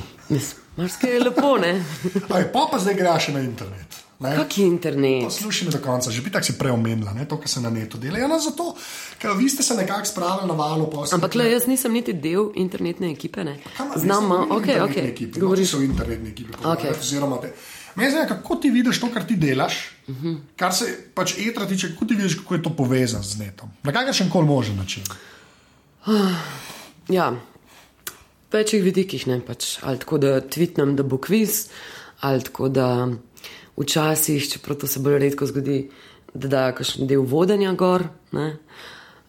marsikaj je lepo, ne. Aj, pa pa zdaj greš na internet. ne. Kak je internet? Poslušaj me do konca, že bi tako si preomenila, ne, to, kar se na netu dela. Ja, no, zato, ker vi ste se nekako spravili na valo. posle- Ampak le, jaz nisem niti del internetne ekipe, ne. Znam, ok, ok, Govoriš govoriš. o internetni ekipi. Ok. pogovarjati, oziroma te- Mene zanima, kako ti vidiš to, kar ti delaš, uh -huh. kar se pač etra tiče, kako ti vidiš, kako je to povezano z netom. Na kakršen koli možen način. Ja, večjih vidikih ne pač. Ali tako, da tvitnem, da bo kviz, ali tako, da včasih, čeprav to se bolj redko zgodi, da da kakšen del vodenja gor. Ne?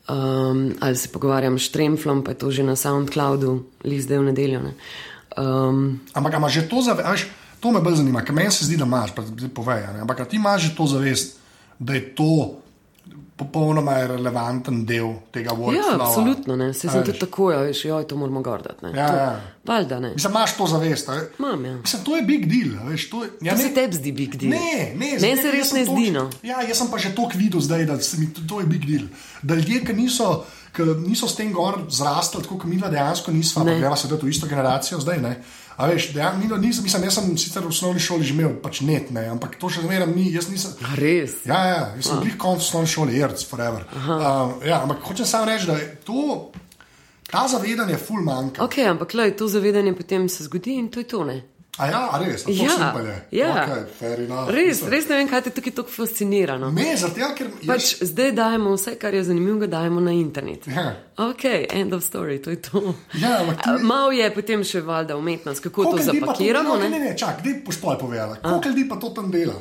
Um, ali se pogovarjam s Tremflom, pa je to že na SoundCloudu, list del nedeljo. Ne? Um, Ampak a imaš že to zavest, to me bolj zanima, ker meni se zdi, da imaš, pa zdaj povej, a ne, ampak ti imaš že to zavest, da je to popolnoma relevanten del tega workflowa. ja, absolutno, ne. Se sem tudi tako, ja, veš, joj, to moramo gordati. Ja, ja. Valjda ne. Mislim, imaš to zavest. Imam, ja. Mislim, to je big deal. a Veš, to je, ja, To ne- se tebi zdi big deal. Ne, ne, zdaj, se res ne to- zdi. No. Ja, jaz sem pa že toliko videl zdaj, da se mi to, to je big deal. Da ljudje, ki niso, ki niso s tem gor zrastali, tako kot mi dejansko nismo, Ne. pa greva se v to isto generacijo zdaj. Ne? A veš, dejan, mi, nisem, mislim, jaz sem sicer v osnovni šoli že imel pač net, ne, ampak to še zmeraj ni, jaz nisem. A Res. Ja, ja, jaz sem bil konc osnovne šole, jerc, forever. Uh, ja, ampak hočem samo reči, da je to, ta zavedanje ful manjka. Ok, ampak lej, to zavedanje potem se zgodi in to je to. Ne? A ja, a res, a to Ja, ja. Okay. Res, res ne vem, kaj te tukaj tako fascinira. No? Ne, zato ker jaz, Pač zdaj dajemo vse, kar je zanimivo, dajemo na internet. Ja. Ok, end of story, to je to. Ja, ti- Malo je potem še valjda umetnost, kako to Koliko pa zapakiramo. To, no, ne? ne, ne, čak, kdaj boš pol povedala? Koliko ljudi pa to tam dela?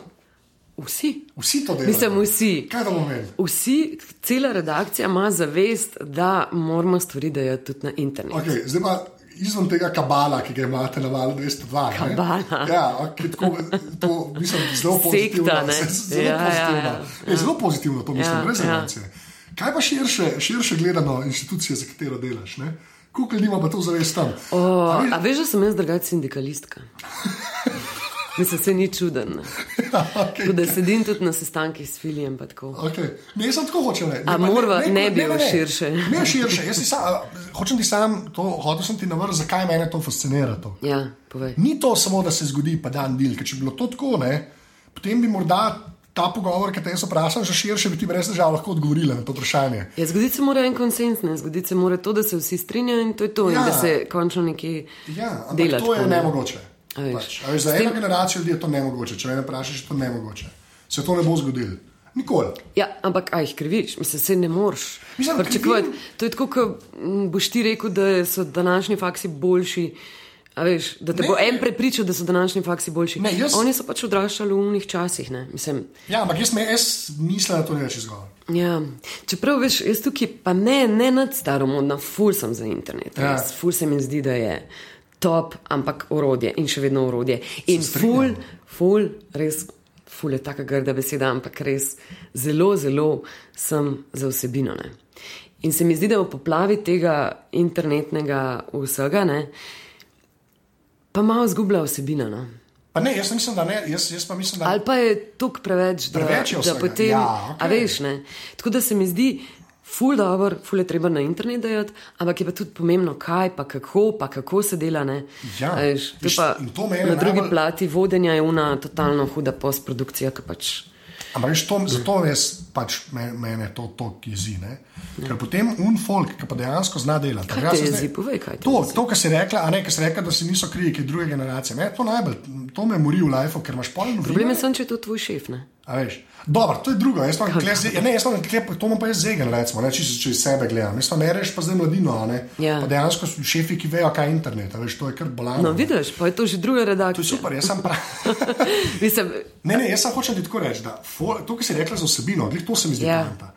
Vsi. Vsi to delajo. Mislim, vsi. Kaj da bomo? Vsi, cela redakcija ima zavest, da moramo stvari dajati tudi na internet. Okay, zdaj pa izven tega kabala, ki ga imate na valu 202. ne? Kabala. Ja, okay, tako, to mislim, zelo pozitivno. Sekta, ne? se- Zelo Ja, ja, pozitivno. ja, Je zelo pozitivno to mislim, Ja, brez ja. emocije. Kaj pa širše, širše gledano inštitucije, za katero delaš? Ne? Koliko ljudi ima pa to zavest tam? O, A veš- a veš, da sem jaz drugačna sindikalistka? Mislim, se ni čuden. ne. okay. Tako da sedim tudi na sestankih s filijem. Okay. Ne, jaz sem tako hočem reči. A Ne, pa morva- ne bi o širše. Ne širše. Jaz sam, a, hočem ti sam, to, hotel sem ti navrsti, zakaj mene to fascinira. To. Ja, povej. Ni to samo, da se zgodi, pa dan del. Ker če bi bilo to tako, ne, potem bi morda ta pogovor, ki te jaz vprašam, že širše, bi ti brez težav lahko odgovorila na to vprašanje. Ja, zgoditi se mora en konsens, ne? zgoditi se mora to, da se vsi strinjajo in to je to, Ja. in da se končno nekje Ja, dela. to je ne. nemogoče. Pač, veš, za S tem- eno generacijo ljudi je to nemogoče. Če me vprašaš, je to nemogoče. Se to ne bo zgodilo. Nikoli. Ja, ampak aj jih kriviš, mislim, se ne moreš. Pričakovati. To je tako, kot boš ti rekel, da so današnji faksi boljši. A veš, da te Ne. bo en prepričal, da so današnji faksi boljši. Ne, jaz- Oni so pač odraščali v unih časih. Ne? Mislim, Ja, ampak jaz, me, jaz mislim, da to ne več izgovor. Ja, čeprav veš, jaz tukaj pa ne, ne nad staromodna, ful sem za internet. Ja. Ja. Ful se mi zdi, da je top, ampak orodje in še vedno orodje. In ful, ful, res, ful je taka grda beseda, ampak res zelo, zelo sem za vsebino. Ne. In se mi zdi, da v poplavi tega internetnega vsega, ne, pa malo zgublja vsebina. No. Pa ne, jaz mislim, da ne. Jaz, jaz pa mislim, da Ali pa je tukaj preveč, da, Preveč je da potem. Ja, A okej. veš, ne. Tako da se mi zdi, ful dobro, ful je treba na internet dajati, ampak je pa tudi pomembno, kaj pa kako, pa kako se dela. Ne. Ja, A veš, to pa to na drugi najbolj- plati vodenja je una totalno huda postprodukcija, ki pač. Ampak veš, to, zato jaz pač me, mene to toliko jezi. Ne? Ker potem un folk, ki pa dejansko zna delati. Kaj te sem jezi? Povej, kaj To, to kar si rekla, a ne, kar si rekla, da si niso krivi, ki druge generacije. Me to najbolj, to me mori v lifeu, ker imaš polno Problem je samo, če je to tvoj šef. Ne? Dobro, to je drugo. Jaz imam kle, ja, ne, jaz imam kle, to imam pa jaz zegen, recimo, ne, če, če iz sebe gledam. Jaz ne rečem pa zdaj mladino, ne. Ja. Pa dejansko so šefi, ki vejo, kaj je internet, veš, to je kar bolano. No, vidiš, pa je to že druga To je redakcija. super, jaz sem prav. Mislim, Ne, ne, jaz sem hočem ti tako reči, da for, to, kar si rekla za osebino, glih, to se mi zdi Ja. poanta.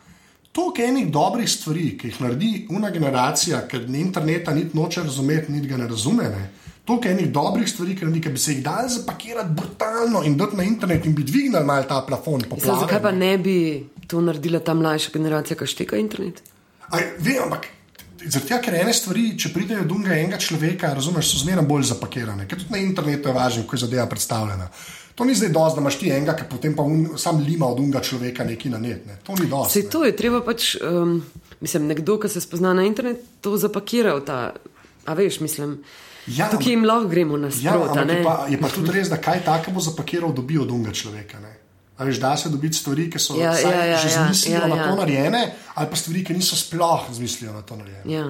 To, kar je enih dobrih stvari, ki jih naredi una generacija, ker interneta niti noče razumeti, niti ga ne razume. Ne? To, kar je enih dobrih stvari, ki, bi se jih dal zapakirati brutalno in dati na internet in bi dvignili mal ta plafon. mislim, zakaj pa ne. bi to naredila ta mlajša generacija, ki šteka internet? Aj, Vem, ampak zaradi tega, ker ene stvari, če pridejo do enega človeka, razumeš, so zmeraj bolj zapakirane. Ker tudi na internetu je važno, ko je zadeva predstavljena. To ni zdaj dosti, da imaš ti enega, ki potem pa un, sam lima od unga človeka neki na net. Ne. To ni dosti. Sej to je treba pač, um, mislim, nekdo, ki se spozna na internet, to zapakira v ta, a veš, mislim, Ja, tukaj jim lahko gremo na Ja, ne? je pa, je pa tudi res, da kaj takega zapakiral, dobi od unga človeka. Ne? A veš, da se dobiti stvari, ki so Ja, ja, ja, že ja, zmislili ja, na ja. to narejene, ali pa stvari, ki niso sploh zmislili na to narejene. Ja.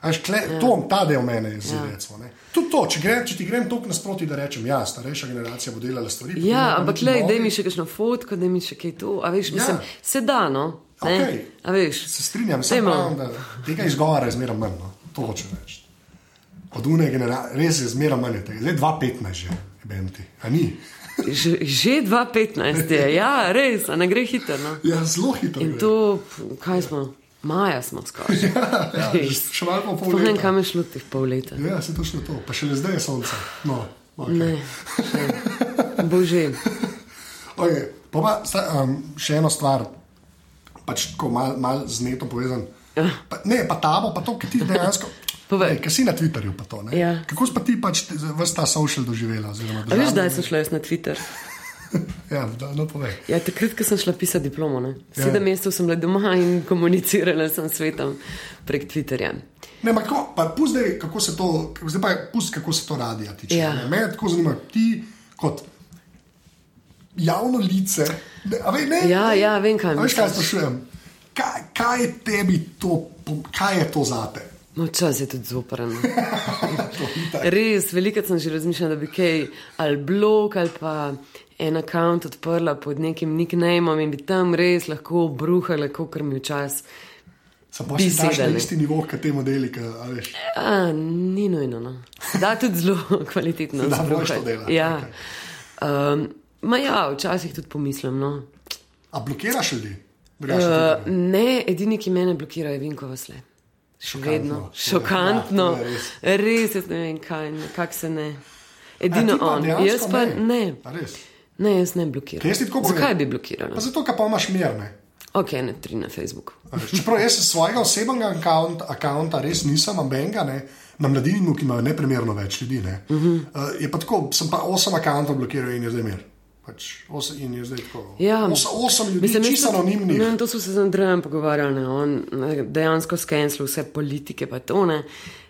A Veš, kle, ja. to, ta del mene je zelo ne. Tudi to, če, grem, če ti grem toliko nasproti, da rečem, ja, starejša generacija bo delala stvari. Ja, ampak le, da mi še kakšno fotko, da mi še kaj to, a veš, mislim, Ja. se da, no, ne, Okej. a veš. Se strinjam, Dajmo. pravim, da tega izgovora je zmeraj manj. No. To hoče reči. Od une generacije, res je zmeraj manj tega. Zdaj 2-15 že, benti. A ni? Že, že 2015 je, ja, res, a ne gre hitro. No. Ja, zelo hitro. In gre. to, kaj smo, maja smo skoraj. ja, Res. še malo po pol Sploh ne vem, leta. kam je šlo teh pol leta. Ja, se točno to. Pa še le zdaj je sonce. No, okay. Ne, še. bože. Okay. Pa pa, sta, um, še eno stvar, pač tako malo mal z netom povezan. Pa, ne, pa tabo, pa to, ki ti dejansko. Povej. Ej, Ker si na Twitterju, pa to. ne? Ja. Kako pa ti pač vse ta social doživela? veš, kdaj sem šla jaz na Twitter? Ja, da, no, povej. Ja, takrat, ko sem šla pisati diplomo. Ne? Ja. Sedem mesecev sem bila doma in komunicirala sem s svetom prek Twitterja. Ne, ampak kako, pa pusti kako se to, zdaj pa pusti, kako se to radi. Tiče, Ja. ne? Mene tako zanima, ti kot javno lice. Ne, a vej, ne, Ja, ja, vem, kaj Veš, kaj sprašujem? Kaj, kaj tebi to, kaj je to zate? No, čas je tudi zoprn. Res, veliko sem že razmišljala, da bi kaj ali blog ali pa en račun odprla pod nekim nicknameom in bi tam res lahko bruhala, kot mi včasih. Bi si daš na isti nivo, kot te modeli, a veš. A, ni nujno. No. Da tudi zelo kvalitetno. Da boš to delati, Ja. okej. Um, ma ja, včasih tudi pomislim. No. A blokiraš ljudi? Uh, ne, edini, ki mene blokira, je Vinko Vasle. Šokantno. vedno, je- šokantno. ja, res. Res, jaz ne vem, kaj, kako se ne. Edino on, dejansko jaz pa ne. Res? Ne, jaz ne blokiram. Zakaj bi blokirala? Zato, ker pa imaš mir. Ne? Ok, ne tri na Facebooku. Čeprav jaz svojega osebnega account, accounta res nisem ambenga, ne? na mladini, ki imajo neprimerno več ljudi. Ne? Uh -huh. uh, je pa tako, sem pa osem accountov blokiral in je zdaj mir. Pač osem, in je zdaj tako. Ja. Osem, osem ljudi, Mislim, čisto tudi- anonimnih. Ne, to so se z Andrejem pogovarjali, ne, on dejansko skenslil vse politike, pa to ne.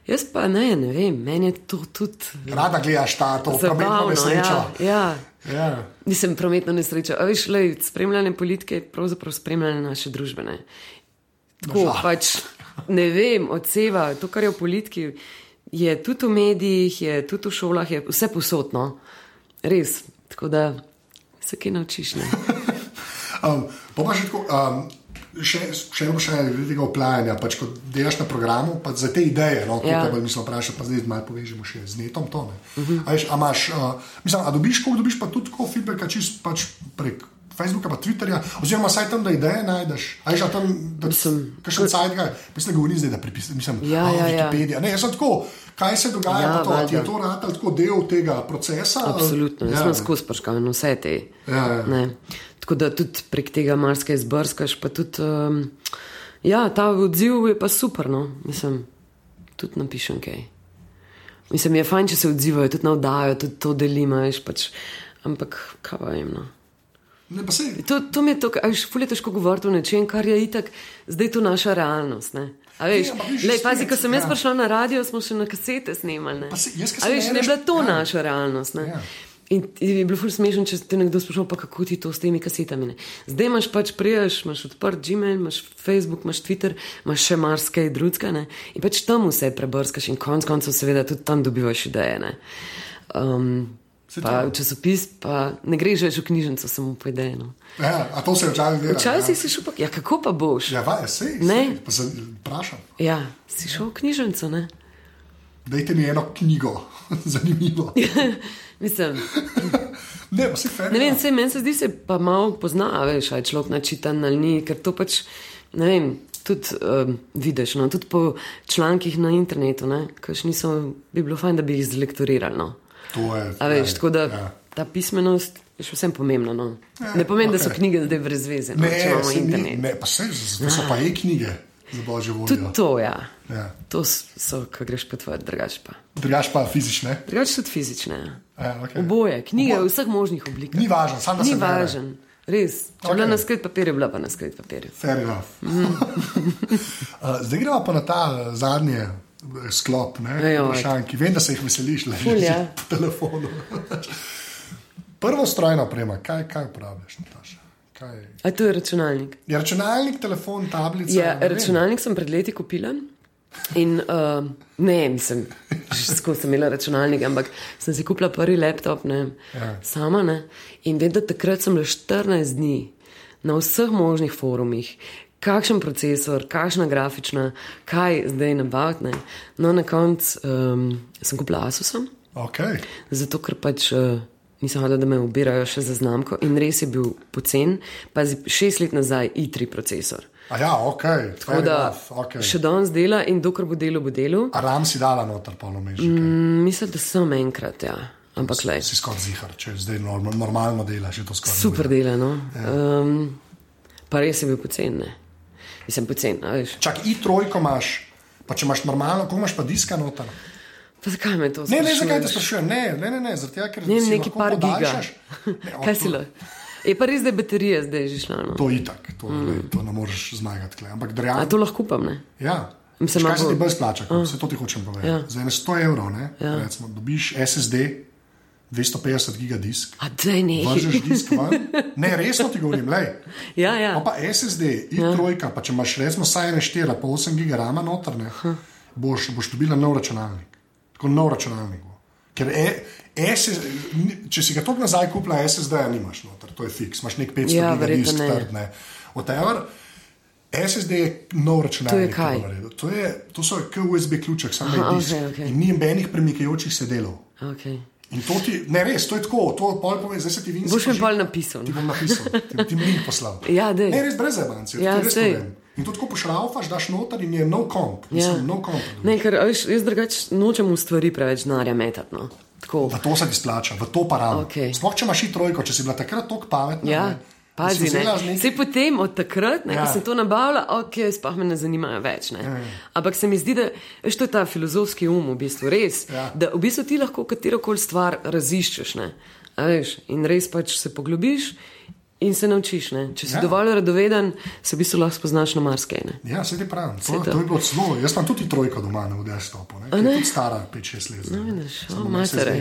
Jaz pa ne, ne vem, meni je to tudi Rada gledaš ta, to prometno zabavno. nesrečo. Ja, ja. Ja. Nisem prometno nesreča. A veš, lej, spremljanje politike je pravzaprav spremljanje naše družbe. Ne? Tako Žal. pač ne vem, odseva to, kar je v politiki, je tudi v medijih, je tudi v šolah, je vse posodno. Res. Tako da se kaj naučiš. Um, pa še tako. Um, Še, še eno vprašanje glede tega oplajanja. Pač, ko delaš na programu, pa za te ideje, no, Ja. kot mislim, vprašati, pa zdaj malo povežemo še z netom. To, ne. uh -huh. a, veš, a, imaš, uh, mislim, a dobiš, koliko dobiš, pa tudi tako feedback, čist pač prek Facebooka, pa Twitterja, oziroma saj tam, da ideje najdeš. A veš, a tam, da Mislim, kakšen sajt ga, mislim, da govorim zdaj, da pripisam, mislim, Ja, ja, ja. Wikipedija. Ne, jaz sem tako, kaj se dogaja, Ja, to, ti je to rad tako del tega procesa? Absolutno, jaz ja, sem skozi prškal in vse te. Ja, ja. Ne. Tako da tudi prek tega marsikaj izbrskaš, pa tudi. Um, ja, ta odziv je pa super, no, mislim, tudi napišem kaj. Mislim, je fajn, če se odzivajo, tudi navdajo, tudi to delimo, veš, pač, ampak kaj pa vem. No. Ne, To, to mi je to, a veš, ful je težko govoriti o nečem, kar je itak, zdaj to naša realnost. Ne? A veš, Ja, viš, lej, pazi, ko sem jaz ja. prišla na radio, smo še na kasete snemali. ne. Se- jaz, A veš, ne je bila to ja. naša realnost. ne. Ja. In je bilo ful smešno, če te nekdo sprašuje, pa kako ti to s temi kasetami. Ne? Zdaj imaš pač priješ, imaš odprt Gmail, imaš Facebook, imaš Twitter, imaš še marsikaj drugega ne? in pač tam vse prebrskaš in konc koncev seveda tudi tam dobivaš ideje. ne. Um, Pa v časopis, pa ne greš več v knjižnico, samo po ideji. No. Ja, a to se je včasih delalo. Včasih si šel, pa, ja, kako pa boš? Ja, ja sej, Ne. sej, pa se vprašam. Ja, si šel v knjižnico, ne? Dajte mi eno knjigo, zanimivo. Mislim, Ne, si fer. ne vem, se meni se zdi, se pa malo pozna, veš, aj človek načitan ali ni, ker to pač, ne vem, tudi um, vidiš, no, tudi po člankih na internetu, ne, kaš niso, bi bilo fajn, da bi jih zlektorirali, no. To je. A veš, ja, tako da Ja. ta pismenost je še vsem pomembna, no. Ja, Ne pomeni, da so knjige zdaj brez veze, no, Ne, če imamo saj ni, internet. ne, pa se, to so pa e-knjige, za božjo Tudi to, ja. Ja. To so, ko greš potvori, drugače pa. Drugač pa fizične. Drugače tudi fizične. Ja. Okay. Oboje, knjige v vseh možnih oblikah. Ni važno, samo da Ni se bere. važen, res. Če okay. Bila na skrit papirju, bila pa na skrit papirju. Fair enough. Uh, zdaj gremo pa na ta eh, sklop, ne, Ejoj. vprašanj, ki vem, da se jih veseliš, le Ful, ja. po telefonu. Prvo strojno oprema, kaj, kaj uporabljaš, Nataša? Kaj? A to je računalnik. Je računalnik, telefon, tablica? Ja, računalnik sem pred leti kupila. In uh, ne, mislim, že skozi sem imela računalnik, ampak sem si kupila prvi laptop, ne, Ja. sama ne. In vem, da takrat sem bila 14 dni na vseh možnih forumih, kakšen procesor, kakšna grafična, kaj zdaj nabaviti. No, na koncu um, sem kupila Asusa, Okay. zato ker pač. Uh, Nisem hodila, da me ubirajo še za znamko, in res je bil pocen, pa šest let nazaj i3 procesor. A ja, ok. Tako da okay. še danes dela in dokler bo delo, bo delo. A ram si dala noter polomeščke. Mm. Mm, Mislim, da sem enkrat, ja. ampak le. Si skoraj zihar, če zdaj norm, normalno delaš, je to skoraj. Super dela, no. Um, pa res je bil pocen, ne. Mislim, pocen, a veš. Čak, i trojko imaš, pa če imaš normalno, ko imaš pa diska noter. Pa zakaj me to Ne, ne, sprašuješ? zakaj te sprašujem? Ne, ne, ne, ne tega, ker Ne, neki lahko par giga. podaljšaš. Ne, o, Kaj si le? Je pa res, da je baterija zdaj že šla. No. To je itak, to, mm. to ne moreš zmagati. Kle. Ampak A dejansko. to lahko upam, ne? Ja. Mislim, kaj se ti bolj splača, uh. vse to ti hočem povedati. Ja. Za ene 100 evrov, ne, ja. recimo, dobiš SSD, 250 gigadisk, A daj ne. vržeš disk ven. Ne, resno ti govorim, lej. Ja, ja. Pa, pa SSD, i3, ja. pa če imaš recimo saj ene 4, pa 8 gigarama notrne, boš, boš dobila nov računalnik. Tako nov računalnik. Ker e, SS, če si ga tako nazaj kupila, SSD-ja nimaš noter, to je fiks, imaš nek 500 Ja, ja, gigadisk ne. trdne. Whatever. SSD je nov računalnik. To je kaj? To, je, to so kot USB ključek, samo je disk. okej, okej. In ni nobenih premikajočih se delov. Okay. In to ti, ne res, to je tako, to pol povem, zdaj se ti vidi. Boš mi pol napisal. Ti no. bom napisal, ti, bom link poslal. Ja, daj. Ne, res brez evancije. Ja, Ja, sej. In to tako pošraufaš, daš noter in je no komp. Ja. Mislim, no komp. Ne, ker veš, jaz drugače nočem v stvari preveč denarja metati. No. Tako. V to se ti splača, v to pa ravno. Okej. Sploh če imaš trojko, če si bila takrat tako pametna. Ja, ne, pazi, ne. Vse potem od takrat, ne, ja. Ja. ko sem to nabavila, ok, sploh me ne zanimajo več. Ne. Ja, Ampak se mi zdi, da veš, to je ta filozofski um, v bistvu res. Ja. Da v bistvu ti lahko katero koli stvar raziščeš. Ne. Veš, in res pač se poglobiš in se naučiš. Ne. Če si ja. Ja. dovolj radoveden, se v bistvu lahko spoznaš na marsikaj. ne. Ja, se ti pravim. Saj To, to. to je bilo zelo. Jaz imam tudi trojko doma na ne, je tudi stara 5-6 let. No, vidiš, o, matere.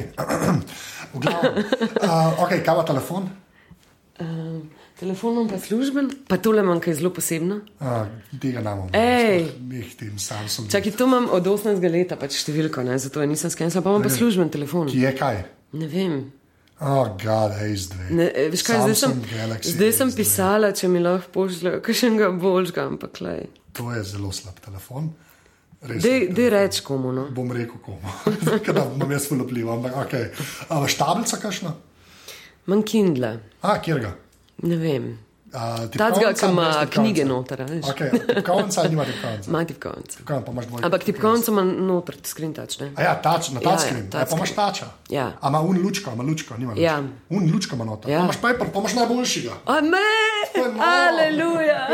V glavnem. Uh, ok, kaj pa telefon? Um, telefonom pa služben, pa tole imam kaj zelo posebno. Uh, tega nam Ej. Jih tim Samsung. Čakaj, to imam od 18 leta, pač številko, ne, zato je nisem skenila, pa imam pa služben telefon. Ki je kaj? Ne vem. Oh, God, Ace2. Ne, eh, veš kaj, zdaj sem, Galaxy zdaj sem S2. pisala, če mi lahko pošljejo kakšnega boljšega, ampak le. To je zelo slab telefon. Dej, dej reč komu. No. bom rekel komu, ker nam jaz. Ampak, okay. A vaš tablica kakšna? Manj Kindle, A, kjer ga? Ne vem. A, Tacga, ki ima knjige noter, a. Okay, tipkovnica ali nima tipkovnice? Ima tipkovnico. Tipkovnica, pa imaš dvojko. Ampak tipkovnico ima noter, screen touch, ne? A ja, tač, na Ja, ja, touchscreen. Ja, ja, pa imaš tača. Ja. A ima un lučko, ima lučko, nima lučko. Ja. Un lučko ima noter. Ja. Ja. Pa imaš paper, pa imaš najboljšega. Amen! je noro. Aleluja!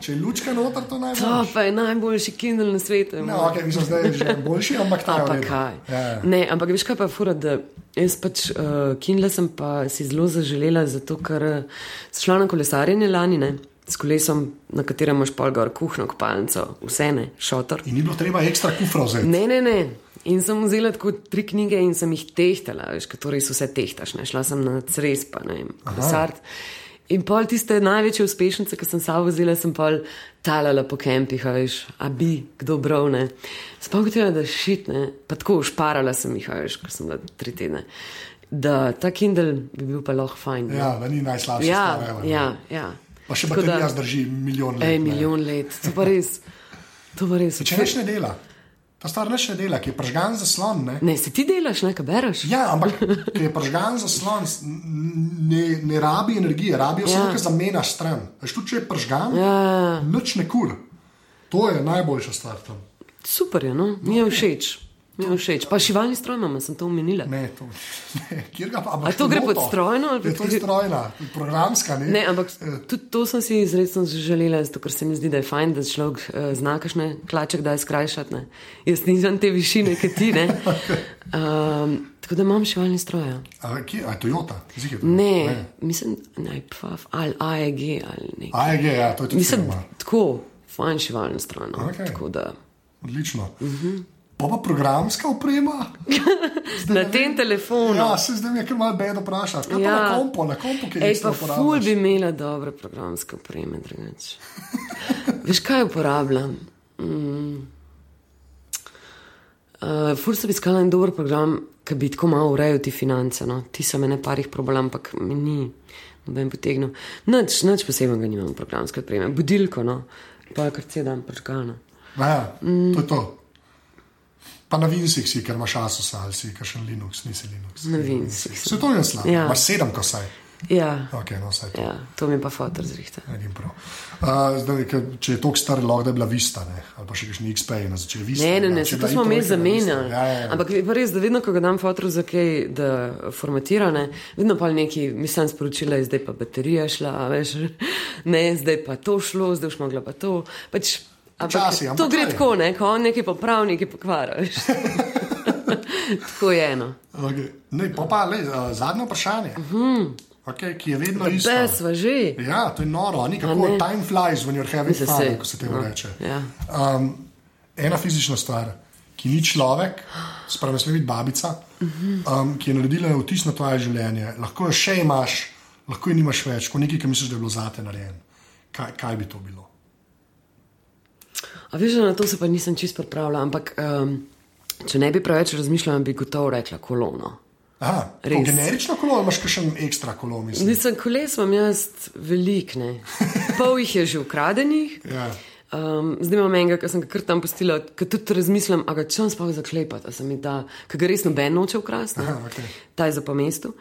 Če je lučka noter, to To najboljše. pa je najboljši Kindle na svetu. No, ok, mislim, da je že boljši, ampak ta je A redu. kaj. Ja, ja. Ne, ampak veš kaj pa fura, da jaz pač uh, Kindle sem pa si zelo zaželela, zato ker uh, sem šla na kolesarjenje lani, ne, s kolesom, na katerem imaš pol gor kuhno, kopalnico, vse ne, šotor. In ni bilo treba ekstra kufra vzeti. Ne, ne, ne. In sem vzela tako tri knjige in sem jih tehtala, veš, kateri so vse tehtaš. Ne. Šla sem na Cres, pa ne vem, kolesart. In pol tiste največje uspešnice, ki sem sabo vzela, sem pol talala po kempih, veš, a bi kdo bral, ne. Spomnila, da šit, ne, pa tako ušparala sem jih, veš, ker sem bila tri tedne. da ta Kindle bi bil pa lahko fajn. ne. Ja, da ni najslabši. ja, stvar, ne. ja, ja. Pa še baterija zdrži milijon let. Ej, ne. milijon let, to pa res. To pa res. Če več ne dela, ta stvar ne dela, ki je pržgan zaslon. Ne? Ne, si ti delaš, ne, kaj bereš? Ja, ampak ki je pržgan zaslon, s- n- ne, ne rabi energije, rabijo Ja. samo, ker zamenjaš stran. Veš, tudi če je pržgan, Ja, nič ne kur. To je najboljša stvar tam. super je, no, mi je všeč. Mi je všeč. Pa šivalni stroj imamo, sem to omenila. Ne, to, ne, ga pa A to gre pod strojno, Je pod to kjer- strojna, programska. Ne, Ne, ampak tudi to sem si izredno želela, zato ker se mi zdi, da je fajn, da človek uh, zna kakšne klače, da je skrajšati. Ne. Jaz nisem te višine, kot ti. ne. Um, tako da imam šivalni stroj. Ja. A, kje, a je Toyota? Zige, Ne, ne, mislim, naj pa ali AEG ali nekaj. AEG, ja, to je tudi Mislim, firma. tako, fajn šivalni stroj. No. Da. Odlično. Uh Mhm. -huh. Pa pa programska oprema. Na tem telefonu. Ja, se zdaj je kar malo bedo. Kaj pa Ja. na kompu, na kompu, ki Ej, jih pa uporabljaš? ful bi imela dobre programske opreme, drugače. Veš, kaj uporabljam? Mm. Uh, ful sem iskala en dober program, ki bi tako malo urejal ti finance. No. Ti so me ne parih problem, ampak mi ni noben potegnil. Nič, nič posebnega nimam programske opreme. Budilko, no. pa kar se dan prečkano. Ja, Mm. to je to. Pa na Vinsih si, ker imaš Asus ali si, kakšen Linux, nisi Linux. Na Vinsih. Se to je slabo. Ja. Imaš sedem kosaj. Ja, Ok, no, to. ja, to mi pa fotor prav. Uh, zdaj, ker, če je toliko star, lahko da je bila Vista, ne? ali pa še kakšni XP na začetku Vista. Ne, ne, ja, ne, je to smo mi zamenjali. Ja, ja, ja. Ampak je res, da vedno, ko ga dam fotru za kaj, da formatira, ne, vedno pa neki, mislim, sporočila je zdaj pa baterija šla, veš, ne, zdaj pa to šlo, zdaj už mogla pa to. Pač, ampak, Včasih, ampak to gre tako, ne, ko on nekaj popravi, nekaj pokvara. veš. tako je eno. Okay. Ne, pa pa, le, uh, zadnje vprašanje, uh -huh. okay, ki je vedno isto. Bes, Mhm. že. Ja, to je noro, ni kako ne? time flies when you're having fun, sej. ko se temu No, reče. ja. Um, ena fizična stvar, ki ni človek, spravi ne sme biti babica, um, ki je naredila vtis na tvoje življenje, lahko jo še imaš, lahko jo nimaš več, kot nekaj, ki misliš, da je bilo zate narejen. Kaj, kaj bi to bilo? A veš, na to se pa nisem čist pripravila, ampak um, če ne bi preveč razmišljala, bi gotovo rekla kolono. Aha, generično kolo imaš še en ekstra kolo? Mislim? Mislim, koles imam jaz velik, ne. Pol jih je že ukradenih. Ja. Um, zdaj imam enega, ki sem ga kar tam postila, ki tudi razmislim, a ga čem sploh zaklepati, a se mi da, ki ga res noben noče ukrasti. Aha, okej. ta je za po mestu.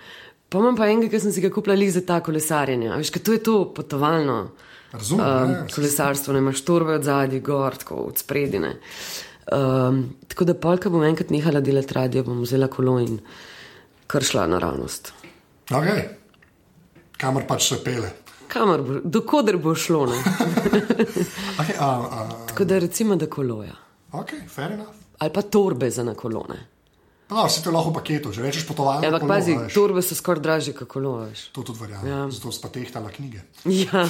Pa imam pa enega, ki sem si ga kupila lih za ta kolesarjenje. A veš, ker to je to potovalno Razumem. um, ja. kolesarstvo, ne imaš torbe od zadaj, gor, tako od spredine. Um, tako da polka bom enkrat nehala delati radio, bom vzela kolo in kar šla naravnost. Okay. Kamor pač se pele. Kamor bo, dokoder bo šlo. Ne? Okay, a, a, Tako da recimo, da koloja. ok, fair enough. Ali pa torbe za na kolone. No, vse to lahko v paketu, že rečeš potovalno. Ja, ampak kolo, pazi, veš. torbe so skoraj dražje kot kolo. Veš. To tudi verjamem. Ja. Ja. Zato si pa tehtala knjige. Ja,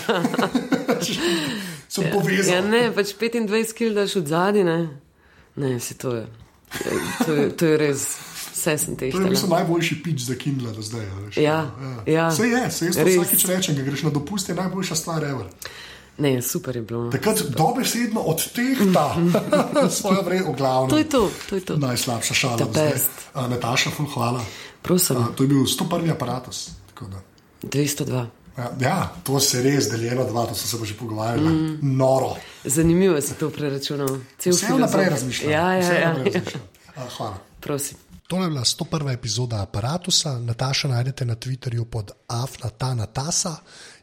Sem ja, povezal. ja, ne, pač 25 kg daš od zadaj, ne. Ne, se to je. To je, to je res, vse sem To je mislim, najboljši pič za Kindle do zdaj. a Veš, Ja, ja. Vse je, se jaz vsakič rečem, da greš na dopust, je najboljša stvar ever. Ne, super je bilo. no. Takrat dobesedno odtehta svojo vrednost, v glavnem. To je to, to je to. Najslabša šala. Nataša, ful, hvala. Prosim, A, to je bil 101. aparatus. tako da. 202. Ja, ja, to se res deljeno dva, to so se pa že pogovarjali. Mm. Noro. Zanimivo si to preračunal. Cel Vse vnaprej razmišljam. Ja, ja, ja. ja. Hvala. Prosim. To je bila 101. epizoda aparata. Nataša najdete na Twitterju pod afnatanatasa,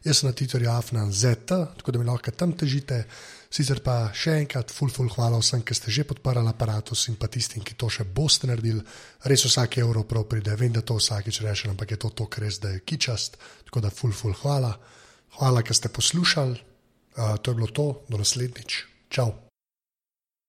jaz sem na Twitterju afnazet, tako da mi lahko tam težite. Sicer pa še enkrat, full, full hvala vsem, ki ste že podparali aparatus in pa tistim, ki to še boste naredili. Res vsak evro prav pride, vem, da to vsakič rečem, ampak je to to, kar res da je kičast. Tako da full, full hvala. Hvala, ker ste poslušali. Uh, to je bilo to, do naslednjič. Čau.